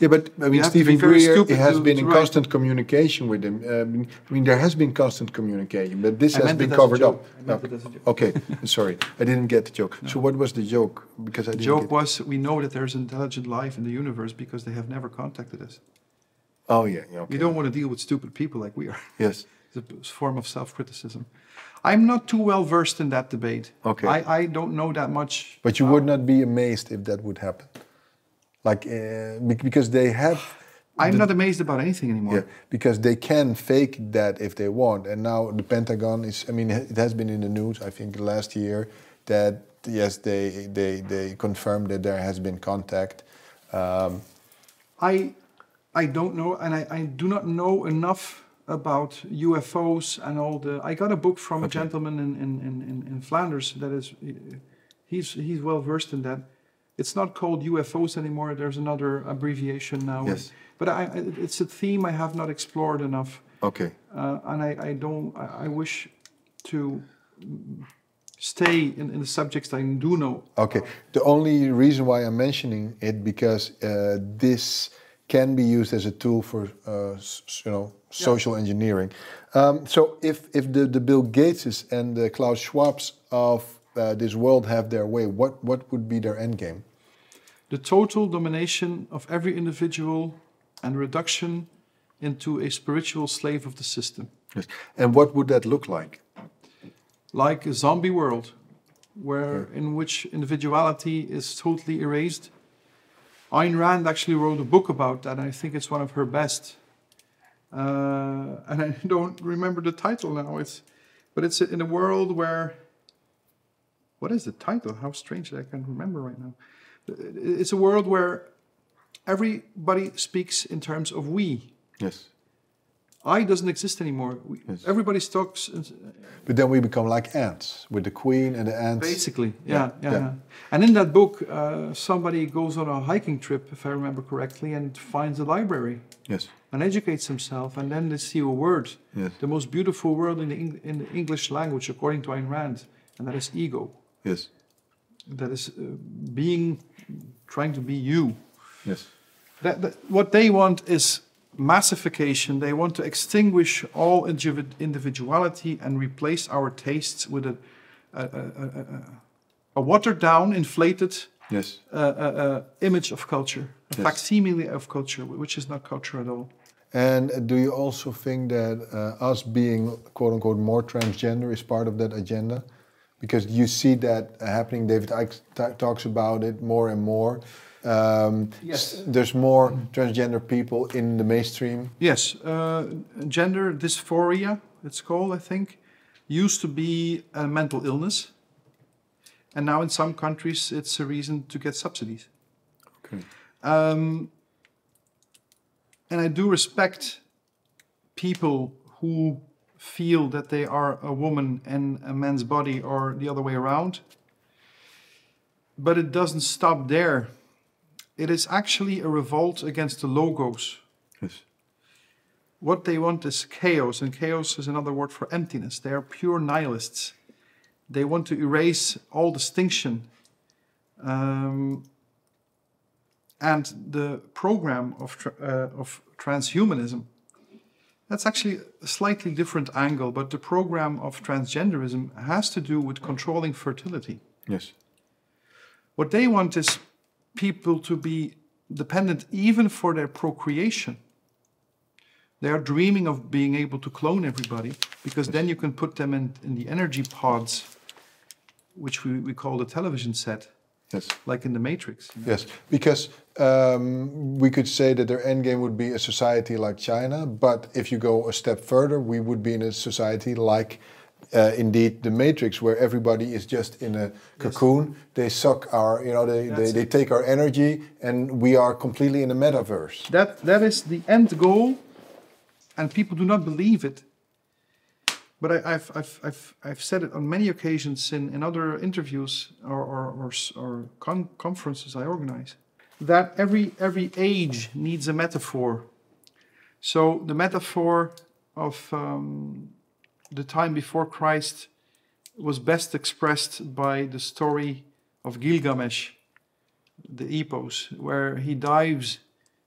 Yeah, but I mean,
have to be Steven
Greer has
to-
been in constant communication with him. Um, I mean, there has been constant communication, but this
I
has been
it as a
covered up.
Meant
Okay.
it as a joke.
okay, sorry, I didn't get the joke. So, what was the joke? Because I
The joke was we know that there's intelligent life in the universe because they have never contacted us.
Oh yeah, yeah. Okay.
You don't want to deal with stupid people like we are.
Yes.
It's a form of self-criticism. I'm not too well versed in that debate.
Okay.
I, I don't know that much.
But you would not be amazed if that would happen. Like, uh, because they have.
I'm not amazed about anything anymore.
Yeah, because they can fake that if they want. And now the Pentagon is, I mean, it has been in the news, I think, last year that, yes, they, they, they confirmed that there has been contact. Um,
I I don't know, and I, I do not know enough about UFOs and all the. I got a book from a gentleman in, in, in, in- Flanders that is, he's he's well versed in that. It's not called UFOs anymore. There's another abbreviation now.
Yes.
But I, it's a theme I have not explored enough,
Okay.
uh, and I, I don't. I, I wish to stay in, in the subjects I do know.
Okay. The only reason why I'm mentioning it because uh, this can be used as a tool for uh, you know social engineering. Um, so if if the, the Bill Gateses and the Klaus Schwabs of uh, this world have their way, what what would be their end game?
the total domination of every individual and reduction into a spiritual slave of the system,
Yes. And what would that look like?
like a zombie world, where in which individuality is totally erased. Ayn Rand actually wrote a book about that, I think it's one of her best. Uh, and I don't remember the title now. It's, but it's in a world where. What is the title? How strange that I can't remember right now. It's a world where everybody speaks in terms of we.
Yes.
I doesn't exist anymore. We,
Yes.
Everybody talks
But then we become like ants with the queen and the ants.
basically. Yeah, yeah.
yeah.
yeah. And in that book, uh, somebody goes on a hiking trip, if I remember correctly, and finds a library
Yes.
and educates himself, and then they see a word,
Yes.
the most beautiful word in the, Eng- in the English language, according to Ayn Rand, and that is ego.
Yes.
That is uh, being, trying to be you.
Yes.
That, that, what they want is massification. They want to extinguish all individuality and replace our tastes with a, a, a, a, a, a watered down, inflated
Yes.
uh, uh, uh, image of culture, a
Yes.
facsimile of culture, which is not culture at all.
And do you also think that uh, us being quote unquote more transgender is part of that agenda? Because you see that happening. David Icke t- talks about it more and more. Um,
Yes.
There's more transgender people in the mainstream.
Yes, uh, gender dysphoria, it's called, I think, used to be a mental illness. And now in some countries, it's a reason to get subsidies.
Okay.
Um, and I do respect people who feel that they are a woman in a man's body or the other way around. But it doesn't stop there. It is actually a revolt against the logos.
Yes.
What they want is chaos, and chaos is another word for emptiness. They are pure nihilists. They want to erase all distinction. Um, and the program of, tra- uh, of transhumanism, that's actually a slightly different angle, but the program of transgenderism has to do with controlling fertility.
Yes.
What they want is people to be dependent even for their procreation. They are dreaming of being able to clone everybody because then you can put them in, in the energy pods, which we, we call the television set,
Yes.
like in the Matrix.
Yes, because um, we could say that their end game would be a society like China, but if you go a step further, we would be in a society like uh, indeed the Matrix, where everybody is just in a cocoon. They suck our, you know, they, they, they take our energy, and we are completely in a metaverse.
That, that is the end goal, and people do not believe it. But I, I've, I've, I've, I've said it on many occasions in, in other interviews or, or, or, or con- conferences I organize that every, every age needs a metaphor. So the metaphor of um, the time before Christ was best expressed by the story of Gilgamesh, the epos, where he dives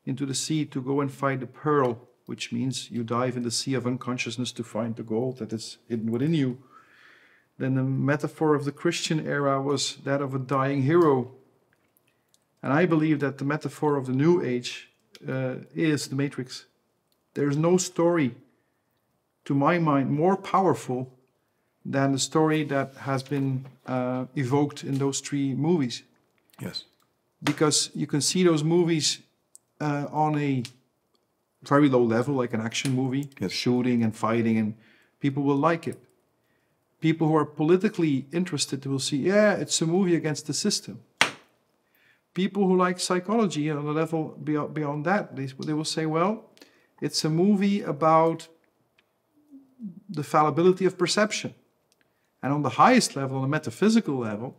into the sea to go and find the pearl, which means you dive in the sea of unconsciousness to find the gold that is hidden within you. Then the metaphor of the Christian era was that of a dying hero. And I believe that the metaphor of the new age uh, is the Matrix. There is no story, to my mind, more powerful than the story that has been uh, evoked in those three movies
Yes.
because you can see those movies uh, on a very low level, like an action movie,
Yes.
shooting and fighting, and people will like it. People who are politically interested will see, yeah, it's a movie against the system. People who like psychology on a level beyond, beyond that, they, they will say, well, it's a movie about the fallibility of perception. And on the highest level, on a metaphysical level,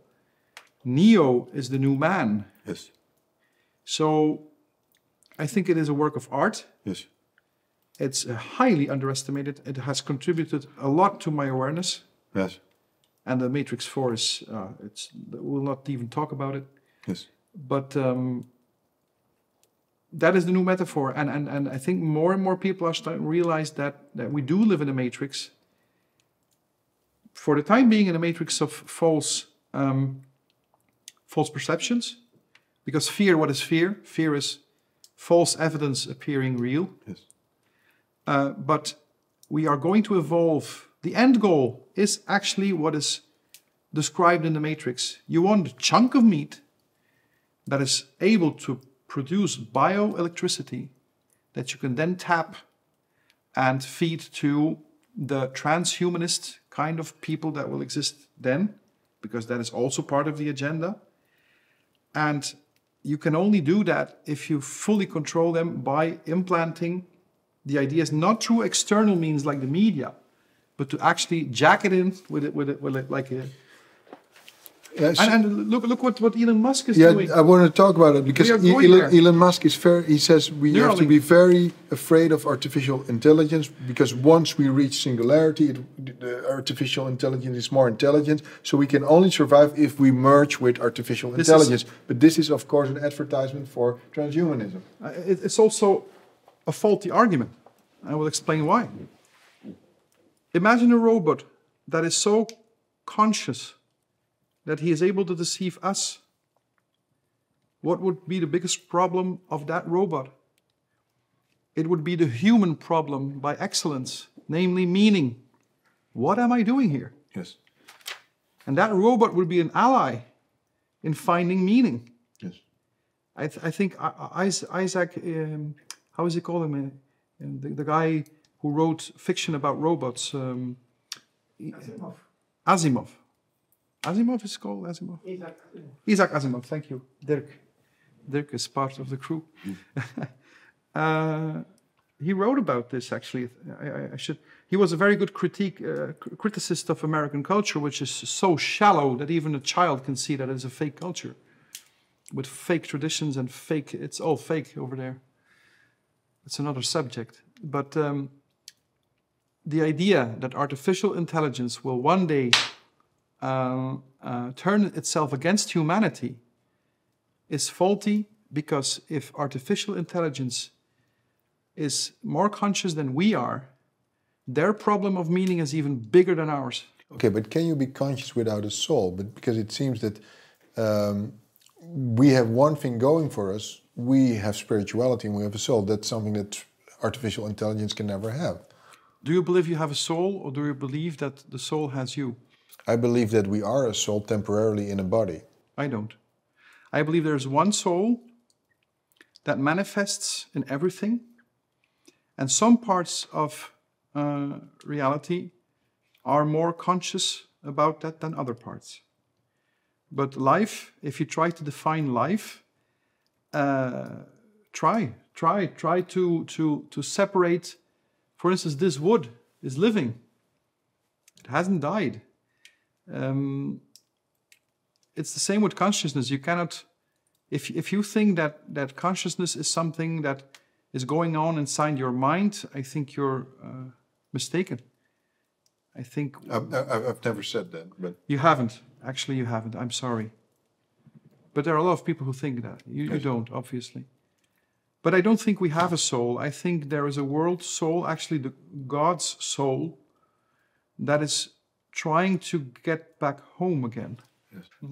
Neo is the new man.
Yes.
So I think it is a work of art.
Yes.
It's highly underestimated. It has contributed a lot to my awareness.
Yes.
And the Matrix 4 is, uh, it's, we'll not even talk about it.
Yes.
But um, that is the new metaphor. And, and, and I think more and more people are starting to realize that, that we do live in a matrix. For the time being, in a matrix of false, um, false perceptions. Because fear, what is fear? Fear is false evidence appearing real.
Yes.
Uh, but we are going to evolve. The end goal is actually what is described in the matrix. You want a chunk of meat that is able to produce bioelectricity that you can then tap and feed to the transhumanist kind of people that will exist then, because that is also part of the agenda. And you can only do that if you fully control them by implanting the ideas not through external means like the media, but to actually jack it in with it, with it, with it like a.
Yes.
And, and look, look what, what Elon Musk is
Yeah,
doing.
I want to talk about it because
We are going
Elon. Elon Musk is very. He says we have to be very afraid of artificial intelligence because once we reach singularity, it, the artificial intelligence is more intelligent. So we can only survive if we merge with artificial
This is-
intelligence. but this is, of course, an advertisement for transhumanism.
Uh, it- it's also a faulty argument. I will explain why. Imagine a robot that is so conscious that he is able to deceive us. What would be the biggest problem of that robot? it would be the human problem by excellence, namely meaning. What am I doing here?
Yes.
And that robot would be an ally in finding meaning.
Yes.
I, th- I think I- I- Isaac, um, how is he called him? Uh, The, the guy who wrote fiction about robots. Um, Asimov. Asimov is called Asimov. Isaac Asimov. Thank you, Dirk. Dirk is part of the crew. uh, he wrote about this actually. I, I, I should. He was a very good critique, uh, criticist of American culture, which is so shallow that even a child can see that it's a fake culture, with fake traditions and fake. It's all fake over there. It's another subject, but um, the idea that artificial intelligence will one day uh, uh, turn itself against humanity is faulty because if artificial intelligence is more conscious than we are, their problem of meaning is even bigger than ours.
Okay, but can you be conscious without a soul? But because it seems that um, we have one thing going for us, we have spirituality and we have a soul. That's something that artificial intelligence can never have.
Do you believe you have a soul, or do you believe that the soul has you?
I believe that we are a soul temporarily in a body.
I don't. I believe there's one soul that manifests in everything, and some parts of uh, reality are more conscious about that than other parts. But life, if you try to define life, uh, try, try, try to, to, to separate. For instance, this wood is living, it hasn't died. Um, it's the same with consciousness. You cannot, if, if you think that, that consciousness is something that is going on inside your mind, I think you're uh, mistaken. I think
I've, I've never said that, but
you haven't. Actually, you haven't. I'm sorry. But there are a lot of people who think that. You, you don't, obviously. But I don't think we have a soul. I think there is a world soul, actually, the God's soul, that is trying to get back home again.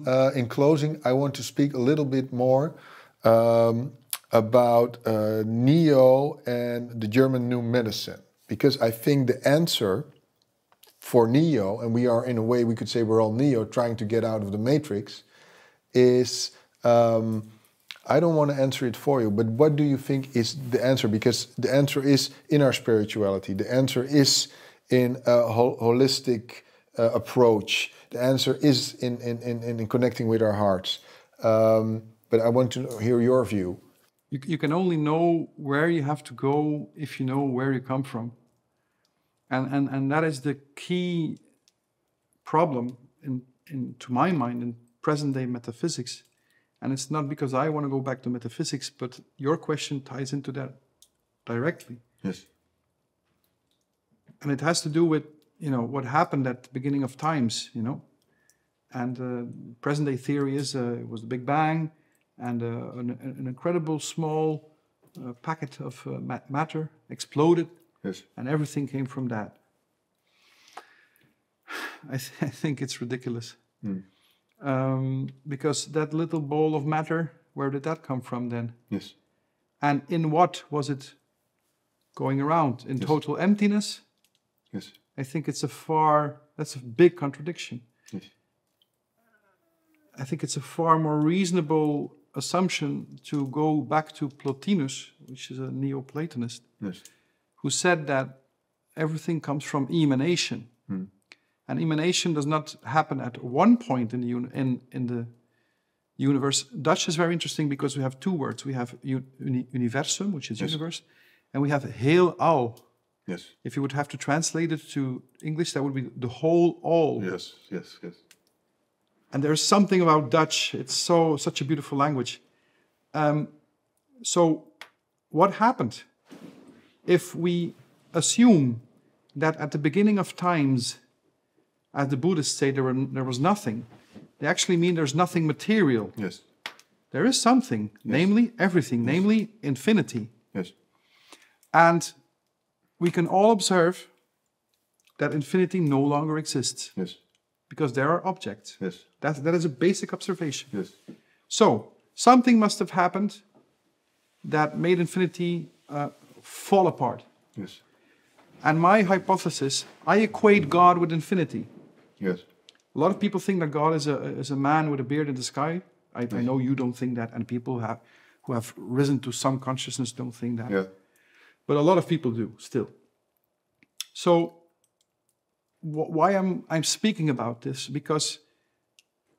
Uh, in closing, I want to speak a little bit more um, about uh, Neo and the German New Medicine, because I think the answer for Neo, and we are in a way we could say we're all Neo trying to get out of the matrix, is um, I don't want to answer it for you, but what do you think is the answer? Because the answer is in our spirituality. The answer is in a hol- holistic uh, approach. The answer is in, in, in, in connecting with our hearts. Um, but I want to hear your view.
You, you can only know where you have to go if you know where you come from. And, and, and that is the key problem, in, in, to my mind, in present day metaphysics. And it's not because I want to go back to metaphysics, but your question ties into that directly.
yes.
And it has to do with, you know, what happened at the beginning of times, you know. And uh, present day theory is uh, it was the Big Bang and uh, an, an incredible small uh, packet of uh, ma- matter exploded
Yes.
and everything came from that. I, th- I think it's ridiculous. Um, because that little ball of matter, where did that come from then?
Yes.
And in what was it going around? In total emptiness?
Yes.
I think it's a far, that's a big contradiction.
Yes.
I think it's a far more reasonable assumption to go back to Plotinus, which is a Neoplatonist,
Yes.
who said that everything comes from emanation. Hmm. And emanation does not happen at one point in the, in, in the universe. Dutch is very interesting because we have two words. We have uni- universum, which is universe, and we have heelal.
Yes.
If you would have to translate it to English, that would be the whole all.
Yes. Yes. Yes.
And there's something about Dutch. It's so such a beautiful language. Um, so, what happened if we assume that at the beginning of times, as the Buddhists say, there, were, there was nothing? They actually mean there's nothing material.
Yes.
There is something, namely everything, namely infinity.
Yes.
And we can all observe that infinity no longer exists
Yes.
because there are objects.
Yes.
That, that is a basic observation.
Yes.
So, something must have happened that made infinity uh, fall apart.
Yes.
And my hypothesis, I equate God with infinity.
Yes.
A lot of people think that God is a, is a man with a beard in the sky. I, I know you don't think that, and people have, who have risen to some consciousness don't think that.
Yeah.
But a lot of people do still. So, wh- why I'm, I'm speaking about this? Because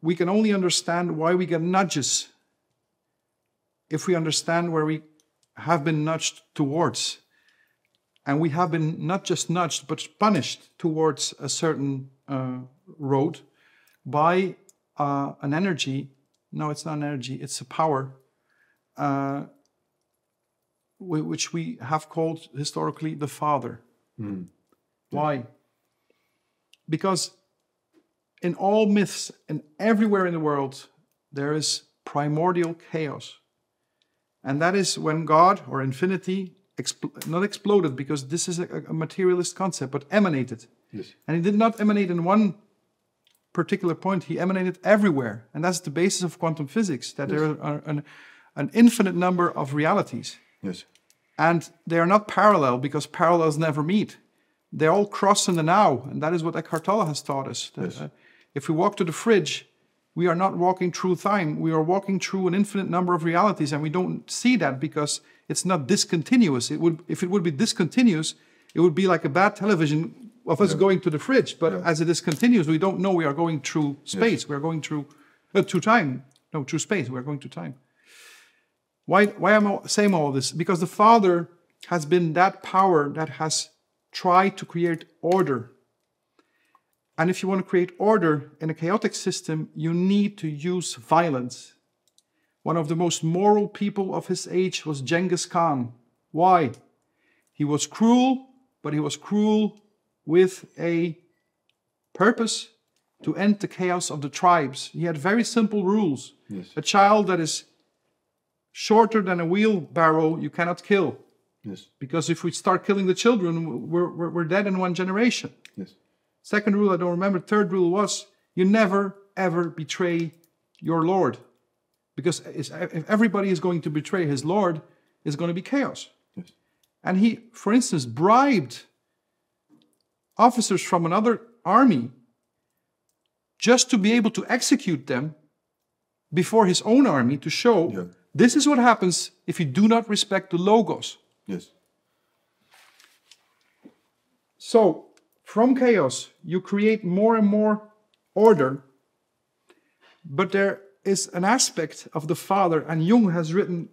we can only understand why we get nudges if we understand where we have been nudged towards. And we have been not just nudged, but punished towards a certain uh, road by uh, an energy. No, it's not an energy, it's a power uh, which we have called historically the Father. Hmm. Why? Because in all myths and everywhere in the world, there is primordial chaos. And that is when God or infinity expl- not exploded, because this is a, a materialist concept, but emanated.
Yes.
And he did not emanate in one particular point, he emanated everywhere. And that's the basis of quantum physics, that there are an, an infinite number of realities.
Yes.
And they are not parallel because parallels never meet. They all cross in the now, and that is what Eckhart Tolle has taught us. that,
Yes.
uh, if we walk to the fridge, we are not walking through time. We are walking through an infinite number of realities, and we don't see that because it's not discontinuous. It would, if it would be discontinuous, it would be like a bad television of us going to the fridge. But as it is continuous, we don't know we are going through space. We are going through uh, through time. No, through space. We are going through time. Why, why am I saying all this? Because the Father has been that power that has tried to create order. And if you want to create order in a chaotic system, you need to use violence. One of the most moral people of his age was Genghis Khan. Why? He was cruel, but he was cruel with a purpose to end the chaos of the tribes. He had very simple rules.
Yes.
A child that is shorter than a wheelbarrow, you cannot kill.
Yes.
Because if we start killing the children, we're, we're, we're dead in one generation.
Yes.
Second rule, I don't remember. Third rule was you never, ever betray your Lord. Because if everybody is going to betray his Lord, it's going to be chaos.
Yes.
And he, for instance, bribed officers from another army just to be able to execute them before his own army to show
Yeah.
This is what happens if you do not respect the logos.
Yes.
So, from chaos, you create more and more order, but there is an aspect of the Father, and Jung has written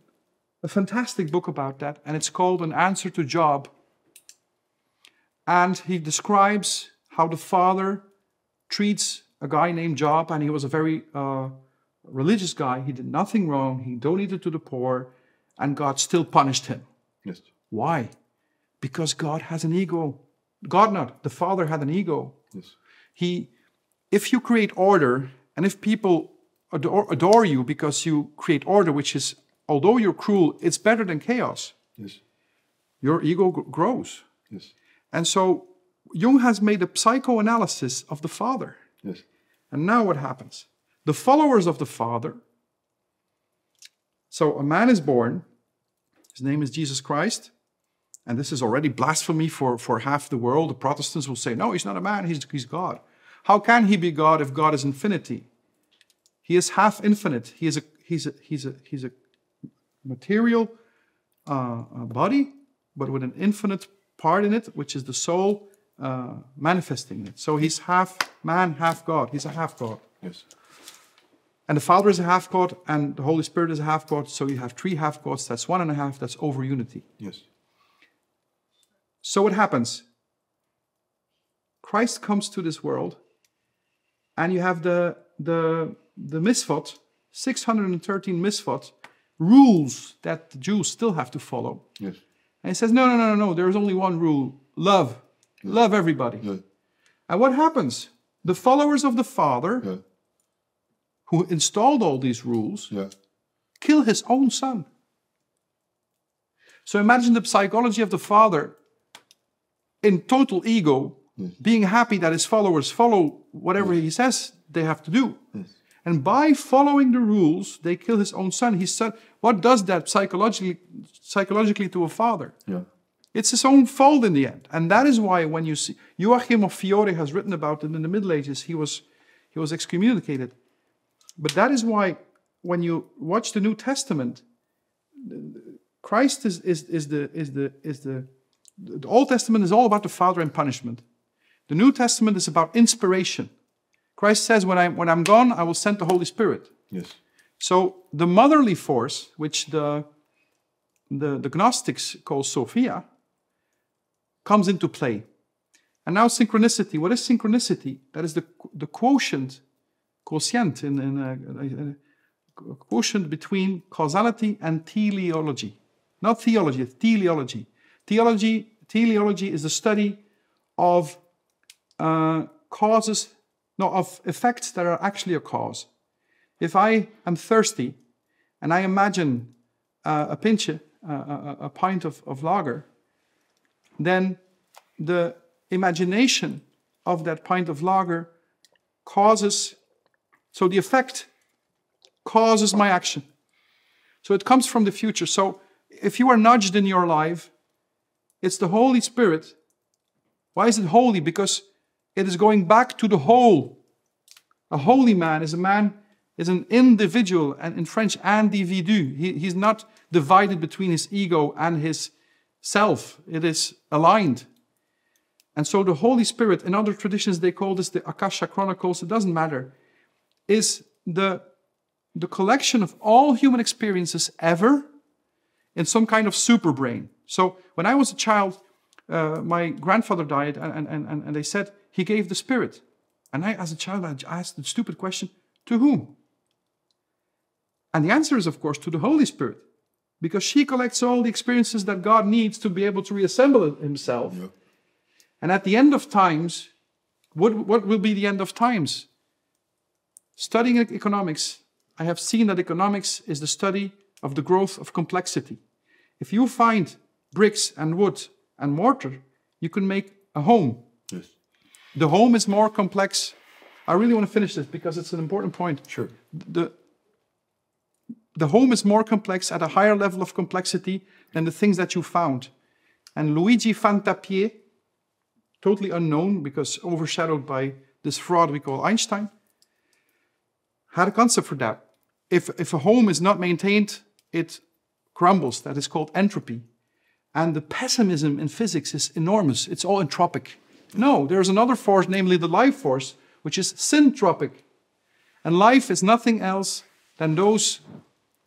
a fantastic book about that, and it's called An Answer to Job. And he describes how the Father treats a guy named Job, and he was a very uh, religious guy. He did nothing wrong, he donated to the poor, and God still punished him.
Yes.
Why? Because God has an ego. God not, the Father had an ego.
Yes.
He, if you create order, and if people adore, adore you because you create order, which is, although you're cruel, it's better than chaos.
Yes.
Your ego grows.
Yes.
And so Jung has made a psychoanalysis of the Father.
Yes.
And now what happens? The followers of the Father. So a man is born, his name is Jesus Christ. And this is already blasphemy for, for half the world. The Protestants will say, no, he's not a man, he's, he's God. How can he be God if God is infinity? He is half infinite. He is a, he's a, he's a, he's a material uh, uh, body, but with an infinite part in it, which is the soul uh, manifesting it. So he's half man, half God. He's a half God.
Yes.
And the Father is a half God, and the Holy Spirit is a half God. So you have three half gods. That's one and a half. That's over unity.
Yes.
So what happens? Christ comes to this world, and you have the the the mitzvot, 613 mitzvot rules that the Jews still have to follow.
Yes.
And he says, no, no, no, no, no. There is only one rule: love, love everybody.
Yeah.
And what happens? The followers of the Father. Who installed all these rules,
Yeah.
kill his own son. So imagine the psychology of the father in total ego, being happy that his followers follow whatever he says they have to do. And by following the rules, they kill his own son. His son. What does that psychologically, psychologically to a father?
Yeah.
It's his own fault in the end. And that is why when you see Joachim of Fiore has written about it in the Middle Ages, he was he was excommunicated. But that is why when you watch the New Testament, Christ is, is, is the is the is the the Old Testament is all about the Father and punishment. The New Testament is about inspiration. Christ says, when, I, when I'm gone, I will send the Holy Spirit.
Yes.
So the motherly force, which the, the, the Gnostics call Sophia, comes into play. And now synchronicity. What is synchronicity? That is the, the quotient, quotient in, in a, a quotient between causality and teleology. Not theology, teleology. Theology, teleology is the study of uh, causes, no, of effects that are actually a cause. If I am thirsty and I imagine uh, a pinch, uh, a, a, pint of, of lager, then the imagination of that pint of lager causes, so the effect causes my action. So it comes from the future. So if you are nudged in your life, it's the Holy Spirit. Why is it holy? Because it is going back to the whole. A holy man is a man, is an individual, and in French, individu. He, he's not divided between his ego and his self. It is aligned. And so the Holy Spirit, in other traditions, they call this the Akasha Chronicles, it doesn't matter, is the, the collection of all human experiences ever in some kind of super brain. So when I was a child, uh, my grandfather died, and, and, and, and they said he gave the Spirit. And I, as a child, I asked the stupid question to whom? And the answer is, of course, to the Holy Spirit, because she collects all the experiences that God needs to be able to reassemble himself. Yeah. And at the end of times, what, what will be the end of times? Studying economics, I have seen that economics is the study of the growth of complexity. If you find bricks and wood and mortar, you can make a home. Yes. The home is more complex. I really want to finish this because it's an important point.
Sure.
The, the home is more complex at a higher level of complexity than the things that you found. And Luigi Fantappiè, totally unknown because overshadowed by this fraud we call Einstein, had a concept for that. If, if a home is not maintained, it crumbles. That is called entropy. And the pessimism in physics is enormous. It's all entropic. No, there's another force, namely the life force, which is syntropic. And life is nothing else than those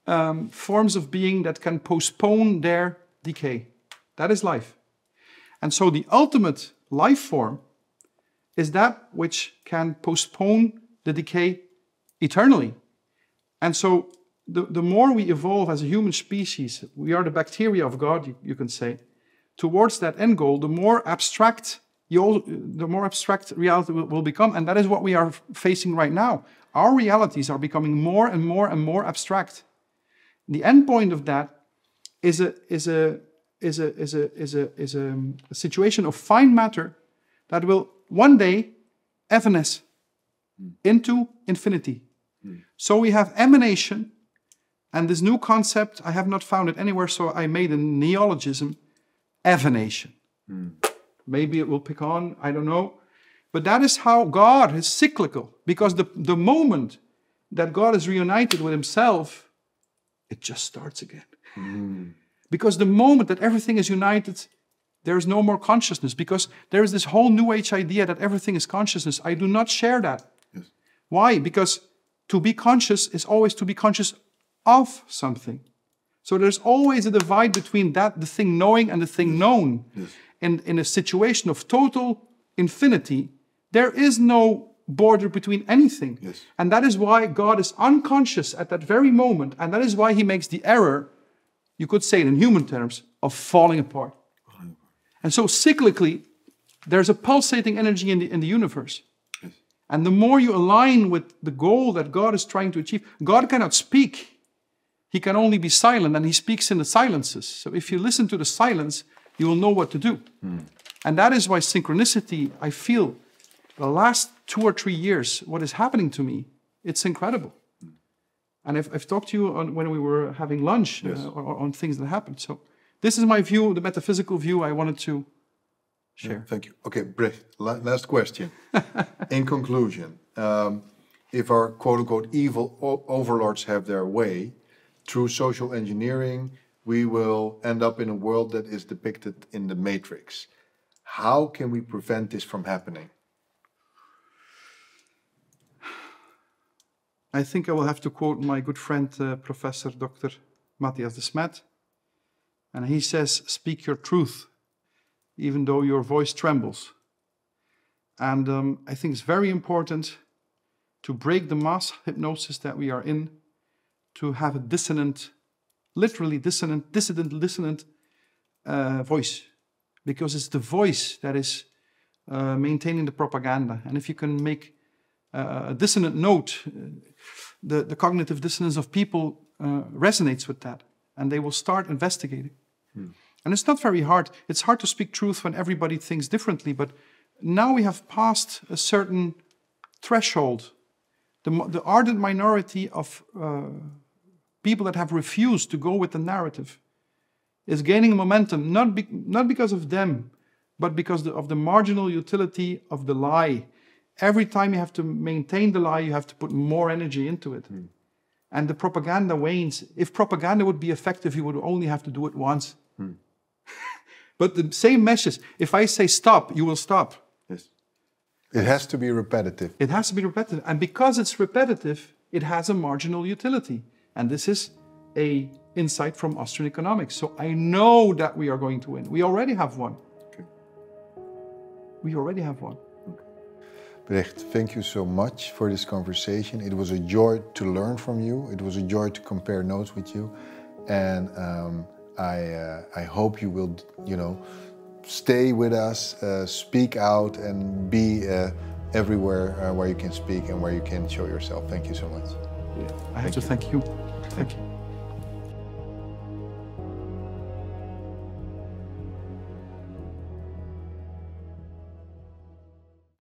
um, forms of being that can postpone their decay. That is life. And so the ultimate life form is that which can postpone the decay eternally. And so the, the more we evolve as a human species, we are the bacteria of God, you, you can say, towards that end goal, the more abstract the more abstract reality will, will become. And that is what we are facing right now. Our realities are becoming more and more and more abstract. The end point of that is a, is a, is a, is a, is a, is a, um, a situation of fine matter that will one day evanesce into infinity. So we have emanation, and this new concept, I have not found it anywhere, so I made a neologism, evanation. Mm. Maybe it will pick on, I don't know. But that is how God is cyclical, because the, the moment that God is reunited with Himself, it just starts again. Mm. Because the moment that everything is united, there is no more consciousness, because there is this whole New Age idea that everything is consciousness. I do not share that. Yes. Why? Because to be conscious is always to be conscious of something. So there's always a divide between that, the thing knowing, and the thing known. Yes. And in a situation of total infinity, there is no border between anything. Yes. And that is why God is unconscious at that very moment. And that is why he makes the error, you could say it in human terms, of falling apart. And so cyclically, there's a pulsating energy in the, in the universe. And the more you align with the goal that God is trying to achieve, God cannot speak he can only be silent and he speaks in the silences. So if you listen to the silence, you will know what to do. Mm. And that is why synchronicity, I feel, the last two or three years, what is happening to me, it's incredible. And I've, I've talked to you on, when we were having lunch uh, yes. uh, on, on things that happened. So this is my view, the metaphysical view I wanted to share.
Thank you. Okay, Brecht, last question. In conclusion, um, if our quote unquote evil overlords have their way, through social engineering, we will end up in a world that is depicted in the Matrix. How can we prevent this from happening?
I think I will have to quote my good friend, uh, Professor Dr. Mattias Desmet. And he says, Speak your truth, even though your voice trembles. And um, I think it's very important to break the mass hypnosis that we are in, to have a dissonant, literally dissonant, dissident, dissonant uh, voice, because it's the voice that is uh, maintaining the propaganda. And if you can make uh, a dissonant note, uh, the, the cognitive dissonance of people uh, resonates with that, and they will start investigating. And it's not very hard. It's hard to speak truth when everybody thinks differently, but now we have passed a certain threshold. The, the ardent minority of uh, people that have refused to go with the narrative is gaining momentum, not, be, not because of them, but because the, of the marginal utility of the lie. Every time you have to maintain the lie, you have to put more energy into it. And the propaganda wanes. If propaganda would be effective, you would only have to do it once. But the same message, if I say stop, you will stop.
Yes.
It has to be repetitive.
It has to be repetitive. And because it's repetitive, it has a marginal utility. And this is a insight from Austrian economics. So I know that we are going to win. We already have won.
Okay.
We already have won.
Brecht, thank you so much for this conversation. It was a joy to learn from you. It was a joy to compare notes with you, and um, I uh, I hope you will, you know, stay with us, uh, speak out, and be uh, everywhere uh, where you can speak and where you can show yourself. Thank you so much.
I have to thank you. Thank you.